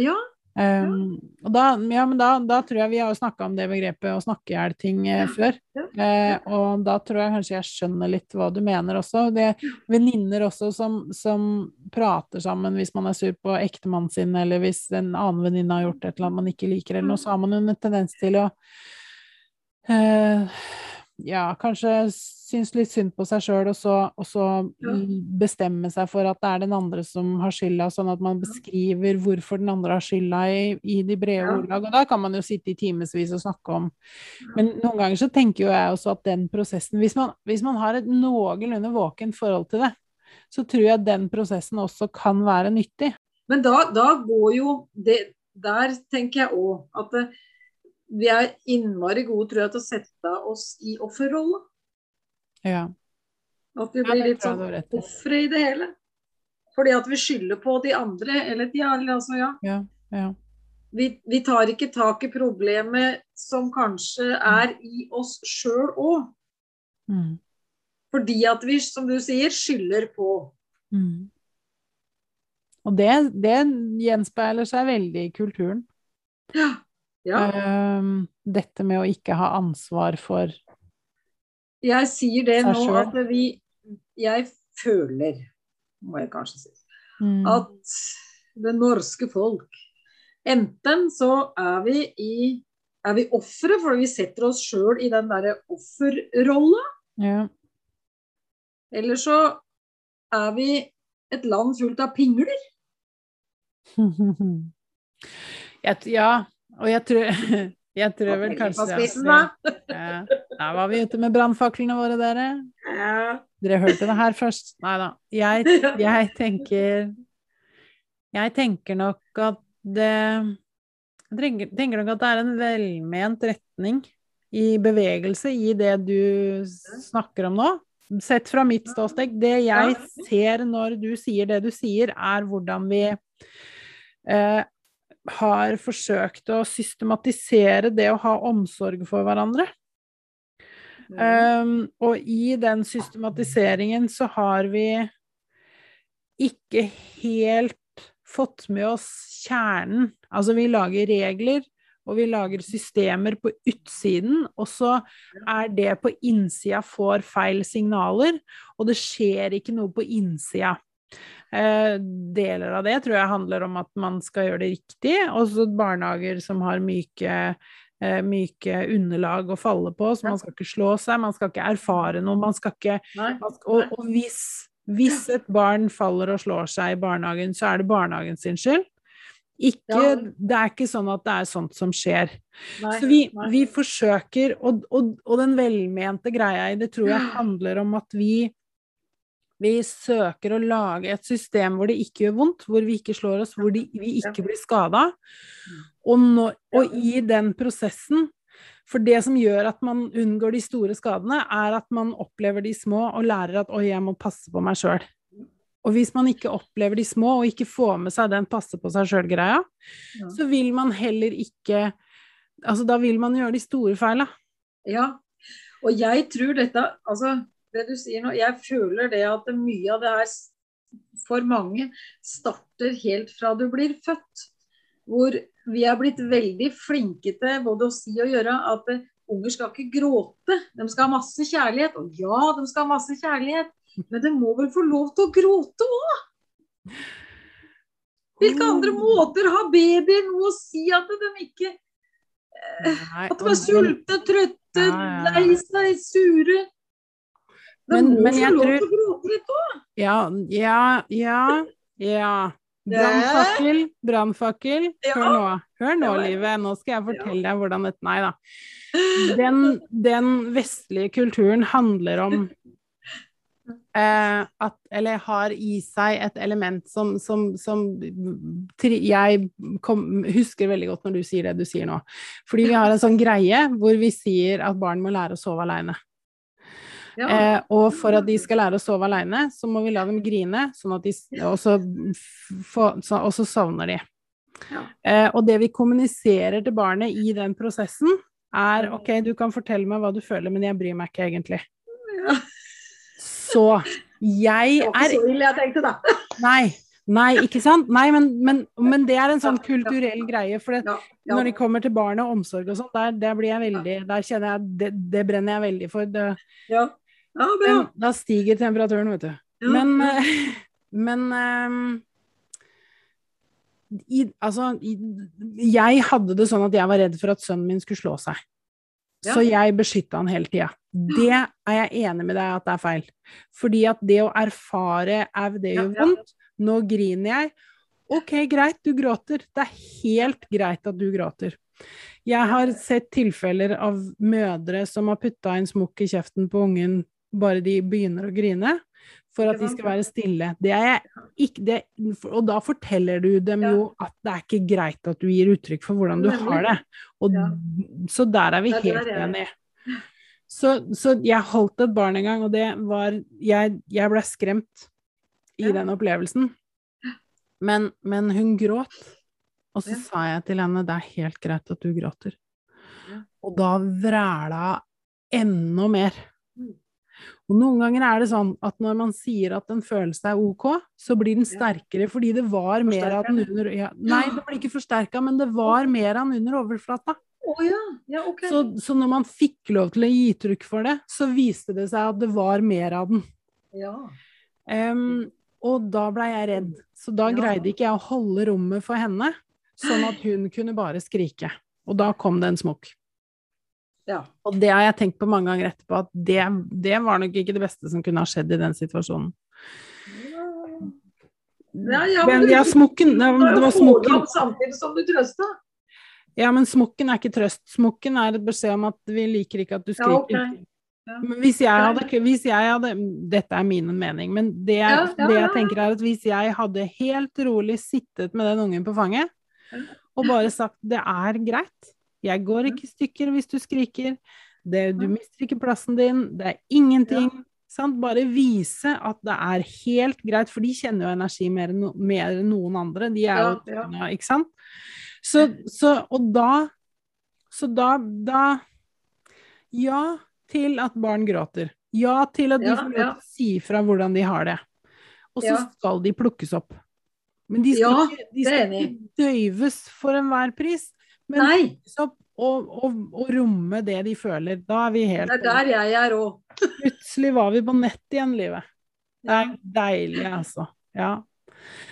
Ja. Um, og da, ja, men da, da tror jeg vi har snakka om det begrepet å snakke i hjel ting eh, før. Eh, og da tror jeg kanskje jeg skjønner litt hva du mener også. Det er venninner også som, som prater sammen hvis man er sur på ektemannen sin, eller hvis en annen venninne har gjort et eller annet man ikke liker, eller noe, så har man jo en tendens til å eh, ja, kanskje syns litt synd på seg sjøl, og så, og så Ja. bestemme seg for at det er den andre som har skylda, sånn at man beskriver hvorfor den andre har skylda i, i de brede Ja. ordlag. Og da kan man jo sitte i timevis og snakke om Men noen ganger så tenker jo jeg også at den prosessen Hvis man, hvis man har et noenlunde våkent forhold til det, så tror jeg den prosessen også kan være nyttig. Men da, da går jo det Der tenker jeg òg at det, vi er innmari gode, tror jeg, til å sette oss i offerrolla. Ja. At vi blir litt sånn ofre i det hele. Fordi at vi skylder på de andre eller de andre, Altså, ja. Ja, ja. vi, vi tar ikke tak i problemet som kanskje er i oss sjøl òg. Mm. Fordi at vi, som du sier, skylder på. Mm. Og det, det gjenspeiler seg veldig i kulturen. Ja. Ja. Uh, dette med å ikke ha ansvar for Jeg sier det nå at vi Jeg føler, må jeg kanskje si, Mm. at det norske folk Enten så er vi i er vi ofre fordi vi setter oss sjøl i den derre offerrolla, ja. eller så er vi et land fullt av pingler. (laughs) ja, og jeg tror, (laughs) jeg tror vel kanskje at da. ja, Da var vi ute med brannfaklene våre, dere. Ja. Dere hørte det her først. Nei da. Jeg, jeg tenker Jeg tenker nok at det Jeg tenker nok at det er en velment retning i bevegelse i det du snakker om nå. Sett fra mitt ståsted. Det jeg ser når du sier det du sier, er hvordan vi eh, har forsøkt å systematisere det å ha omsorg for hverandre. Um, og i den systematiseringen så har vi ikke helt fått med oss kjernen. Altså vi lager regler, og vi lager systemer på utsiden, og så er det på innsida får feil signaler, og det skjer ikke noe på innsida. Eh, deler av det tror jeg handler om at man skal gjøre det riktig. Også barnehager som har myke, eh, myke underlag å falle på, så man skal ikke slå seg, man skal ikke erfare noe, man skal ikke man skal, og, og hvis, hvis et barn faller og slår seg i barnehagen, så er det barnehagen sin skyld. Ikke, Ja. Det er ikke sånn at det er sånt som skjer. Nei. Så vi, vi forsøker, og, og, og den velmente greia i det tror jeg (clears throat) handler om at vi vi søker å lage et system hvor det ikke gjør vondt, hvor vi ikke slår oss, hvor de, vi ikke blir skada. Og, og i den prosessen For det som gjør at man unngår de store skadene, er at man opplever de små og lærer at 'oi, jeg må passe på meg sjøl'. Og hvis man ikke opplever de små, og ikke får med seg den passe på seg sjøl-greia, Ja. så vil man heller ikke Altså, da vil man gjøre de store feila. Ja, og jeg tror dette Altså, det du sier nå, jeg føler det at mye av det her for mange starter helt fra du blir født. Hvor vi er blitt veldig flinke til både å si og gjøre at eh, unger skal ikke gråte. De skal ha masse kjærlighet. Og ja, de skal ha masse kjærlighet, men de må vel få lov til å gråte òg? Hvilke andre måter har babyer noe å si at de ikke Nei, At de er sulte, trøtte, lei seg, sure. Men- må men jeg tror- gråte litt òg. Ja, ja, ja, ja. Brannfakkel, brannfakkel. Hør nå, hør nå, livet. Nå skal jeg fortelle deg hvordan dette Nei da. (laughs) Den, den vestlige kulturen handler om eh, at Eller har i seg et element som, som, som Jeg kom, husker veldig godt når du sier det du sier nå. Fordi vi har en sånn greie hvor vi sier at barn må lære å sove aleine. Ja. Eh, og for at de skal lære å sove alene, så må vi la dem grine, sånn at de, også, og, så, f- få, så, og så sovner de. Ja. Eh, og det vi kommuniserer til barnet i den prosessen, er OK, du kan fortelle meg hva du føler, men jeg bryr meg ikke egentlig. Ja. Så jeg Det var er ikke så ille jeg tenkte, da. Nei. Nei, ikke sant? Nei, men, men, men det er en sånn kulturell greie. For det, Ja, ja. når de kommer til barn og omsorg og sånn, der, der blir jeg veldig Der kjenner jeg det, det brenner jeg veldig for. Det, ja. Ja bra. da stiger temperaturen, vet du. Ja. Men, eh, (laughs) men ehm, i, altså, i, jeg hadde det sånn at jeg var redd for at sønnen min skulle slå seg. Ja. Så jeg beskytta han hele tida. Det er jeg enig med deg at det er feil. Fordi at det å erfare au, det gjør vondt. Nå griner jeg. Ok, greit, du gråter. Det er helt greit at du gråter. Jeg har sett tilfeller av mødre som har putta en smokk i kjeften på ungen bare de begynner å grine, for at de skal være stille. Det ikke det, Og da forteller du dem jo at det er ikke greit at du gir uttrykk for hvordan du har det. Og, Så der er vi helt enige. Så, så jeg holdt et barn en gang, og det var Jeg, jeg ble skremt i den opplevelsen. Men, men hun gråt. Og så sa jeg til henne det er helt greit at du gråter. Og da vræla enda mer. Og noen ganger er det sånn at når man sier at en følelse er ok, så blir den sterkere fordi det var mer av den under ja, Nei, det blir ikke forsterka, men det var mer av den under overflata. Oh, ja. Ja, okay. Så, så når man fikk lov til å gi trykk for det, så viste det seg at det var mer av den. Ja. Um, og da blei jeg redd. Så da greide ikke jeg å holde rommet for henne, sånn at hun kunne bare skrike. Og da kom det en smokk. Ja. Og det har jeg tenkt på mange ganger etterpå, at det, det var nok ikke det beste som kunne ha skjedd i den situasjonen. Ja, ja, men, men ja, smokken, ja, Du det var smokken. samtidig som du trøsta. Ja, men smokken er ikke trøst. Smokken er et beskjed om at vi liker ikke at du Ja, skriker. Ja, okay. Men hvis jeg hadde, hvis jeg hadde Dette er min mening, men det, jeg- Ja, ja, det jeg ja, ja. tenker er at hvis jeg hadde helt rolig sittet med den ungen på fanget og bare sagt det er greit, jeg går ikke i stykker hvis du skriker, det, du Ja. mister ikke plassen din, det er ingenting. Sant? Bare vise at det er helt greit, for de kjenner jo energi mer enn, no, mer enn noen andre. De er jo, Ja, ja. ikke sant? Så, så, og da Så da, da Ja til at barn gråter. Ja til at de Ja, får lov ja. til å si fra hvordan de har det. Og så Ja. skal de plukkes opp. Men de skal, Ja, ikke, de skal ikke døyves for enhver pris. Men Nei, opp og, romme det de føler. Da er vi helt det er der jeg er òg. (laughs) Plutselig var vi på nett igjen, livet. Det er deilig, altså. Ja.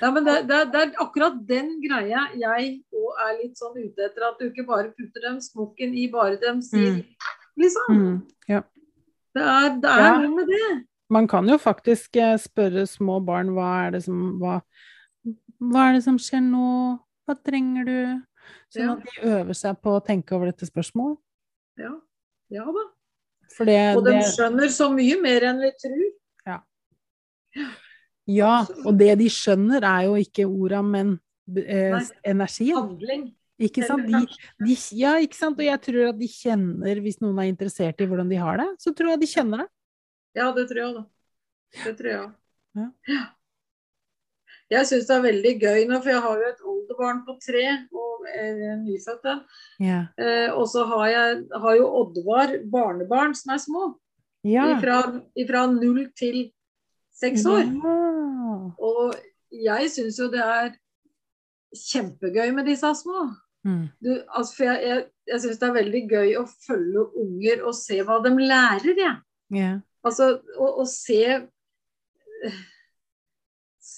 Ja, men det, det, det er akkurat den greia jeg òg er litt sånn ute etter. At du ikke bare putter dem smokken i bare dem sier Mm. liksom. Mm, ja. Det er, det er Ja. noe med det. Man kan jo faktisk eh, spørre små barn hva er det som hva, hva er det som skjer nå? Hva trenger du? Sånn at de øver seg på å tenke over dette spørsmålet. Ja, ja da. For det, Og de det skjønner så mye mer enn vi tror. Ja, ja. og det de skjønner er jo ikke orda, men eh, Nei. energien. Handling. Ikke sant? De, de, ja, ikke sant? Og jeg tror at de kjenner, hvis noen er interessert i hvordan de har det, så tror jeg de kjenner det. Ja, det tror jeg da. Det tror jeg. Ja. Jeg syns det er veldig gøy nå, for jeg har jo et oldebarn på tre og er nyfødt en. Ja. Eh, og så har jeg har jo Oddvar barnebarn som er små. Ja. Ifra null til seks år. Ja. Og jeg syns jo det er kjempegøy med disse små. Mm. Du, altså, for jeg jeg, jeg syns det er veldig gøy å følge unger og se hva de lærer, jeg. Ja. Altså å, å se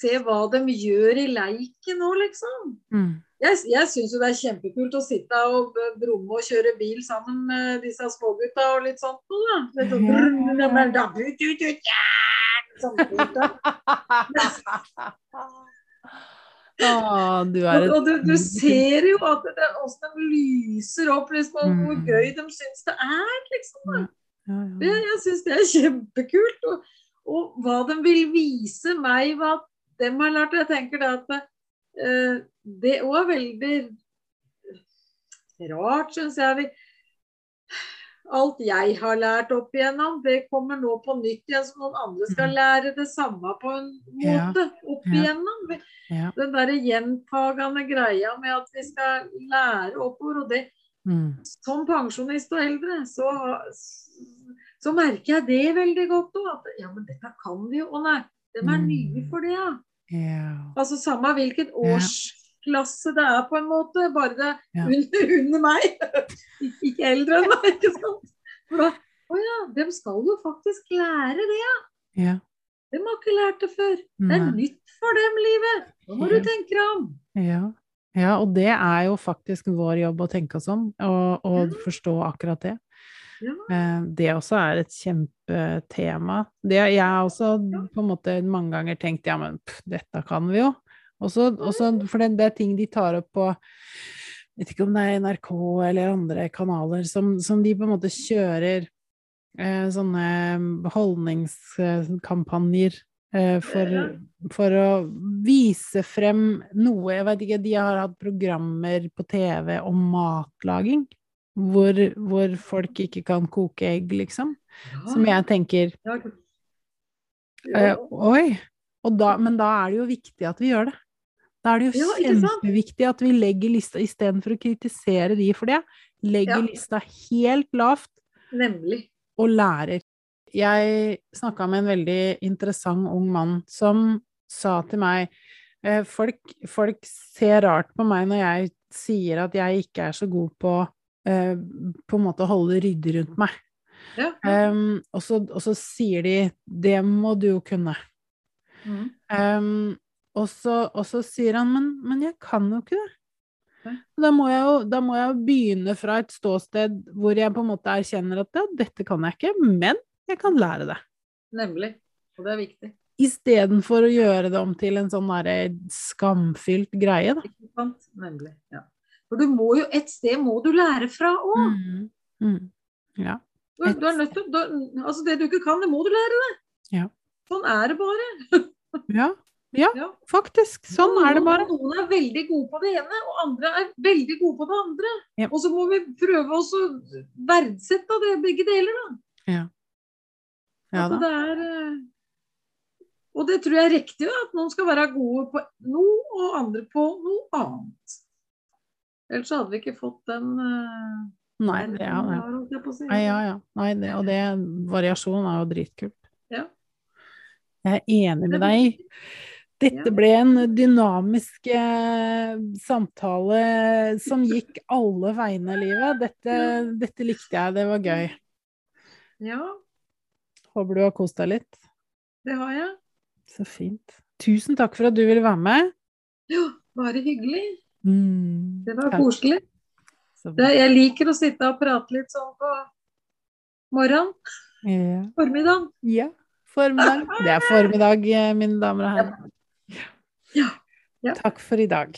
Se hva de gjør i leiken nå, liksom. Mm. Jeg, jeg syns jo det er kjempekult å sitte og brumme og kjøre bil sammen med disse smågutta og litt sånt noe, da. Litt sånn, Ja. ja! Å, du er Og, et og du, du ser jo at det, hvordan de lyser opp, liksom, mm. hvor Mm. gøy de syns det er, liksom. ja, ja. Jeg, jeg syns det er kjempekult. Og, og hva de vil vise meg, hva de jeg lært. Jeg tenker det at uh, det òg er veldig rart, syns jeg. Alt jeg har lært opp igjennom, det kommer nå på nytt igjen, så noen andre skal Mm. lære det samme på en måte opp igjennom. Den derre gjentagende greia med at vi skal lære oppover. Og det, Mm. som pensjonist og eldre, så, så merker jeg det veldig godt òg. At ja, men dette kan vi jo. Å nei, de er Mm. nye for det, ja. Ja. Altså samme hvilken årsklasse det er, på en måte. Bare det yeah. under, (laughs) under meg. Ikke eldre enn meg, ikke sant. For da Å ja, de skal jo faktisk lære det, ja. Yeah. De har ikke lært det før. Det er nytt for dem, livet. Nå må du tenke deg om. Ja. ja, og det er jo faktisk vår jobb å tenke oss om, og, og forstå akkurat det. Eh, Det også er et kjempetema. Det jeg har også på en måte mange ganger tenkt ja, men pff, dette kan vi jo. Også, også, for det, det er ting de tar opp på jeg vet ikke om det er NRK eller andre kanaler som, som de på en måte kjører eh, sånne holdningskampanjer eh, for, for å vise frem noe Jeg vet ikke, de har hatt programmer på TV om matlaging. Hvor, hvor folk ikke kan koke egg, liksom. Som jeg tenker Ja. eh, Oi! Og da, men da er det jo viktig at vi gjør det. Da er det jo Ja, kjempeviktig at vi legger lista istedenfor å kritisere de for det. Legger Ja. lista helt lavt Nemlig. og lærer. Jeg snakka med en veldig interessant ung mann som sa til meg eh, folk, folk ser rart på meg når jeg sier at jeg ikke er så god på eh, på en måte holde ryddig rundt meg. Ja. Um, og, så, og så sier de 'det må du jo kunne'. Mm. Um, og, så, og så sier han men, 'men jeg kan jo ikke det'. Da må, jeg jo, da må jeg jo begynne fra et ståsted hvor jeg på en måte erkjenner at ja, dette kan jeg ikke, men jeg kan lære det. Nemlig. Og det er viktig. Istedenfor å gjøre det om til en sånn derre skamfylt greie, da. Ikke sant? Nemlig. Ja. For du må jo et sted må du lære fra òg. Mm. Mm. Ja. Du, du er nødt til du- Altså, det du ikke kan, det må du lære deg. Ja. Sånn er det bare. (laughs) ja. Ja, faktisk. Sånn er det bare. Noen er veldig gode på det ene, og andre er veldig gode på det andre. Og så må vi prøve å verdsette det, begge deler, da. Ja. Ja da. det er eh, Og det tror jeg er riktig, da, at noen skal være gode på noe, og andre på noe annet. Ellers hadde vi ikke fått den uh, Nei, det er det. å si. Nei, ja, ja. Nei, det, og det, variasjon er jo dritkult. Ja. Jeg er enig med deg. Dette ble en dynamisk eh, samtale som gikk alle veiene i livet. Dette, dette likte jeg, det var gøy. Ja, Håper du har kost deg litt. det har jeg. Så fint. Tusen takk for at du ville være med. Ja, bare hyggelig. Mm, Det var koselig. Det, jeg liker å sitte og prate litt sånn på morgenen, Ja. formiddagen. ja. Formiddag. Det er formiddag, eh, mine damer og herrer. Ja. Ja. Takk for i dag.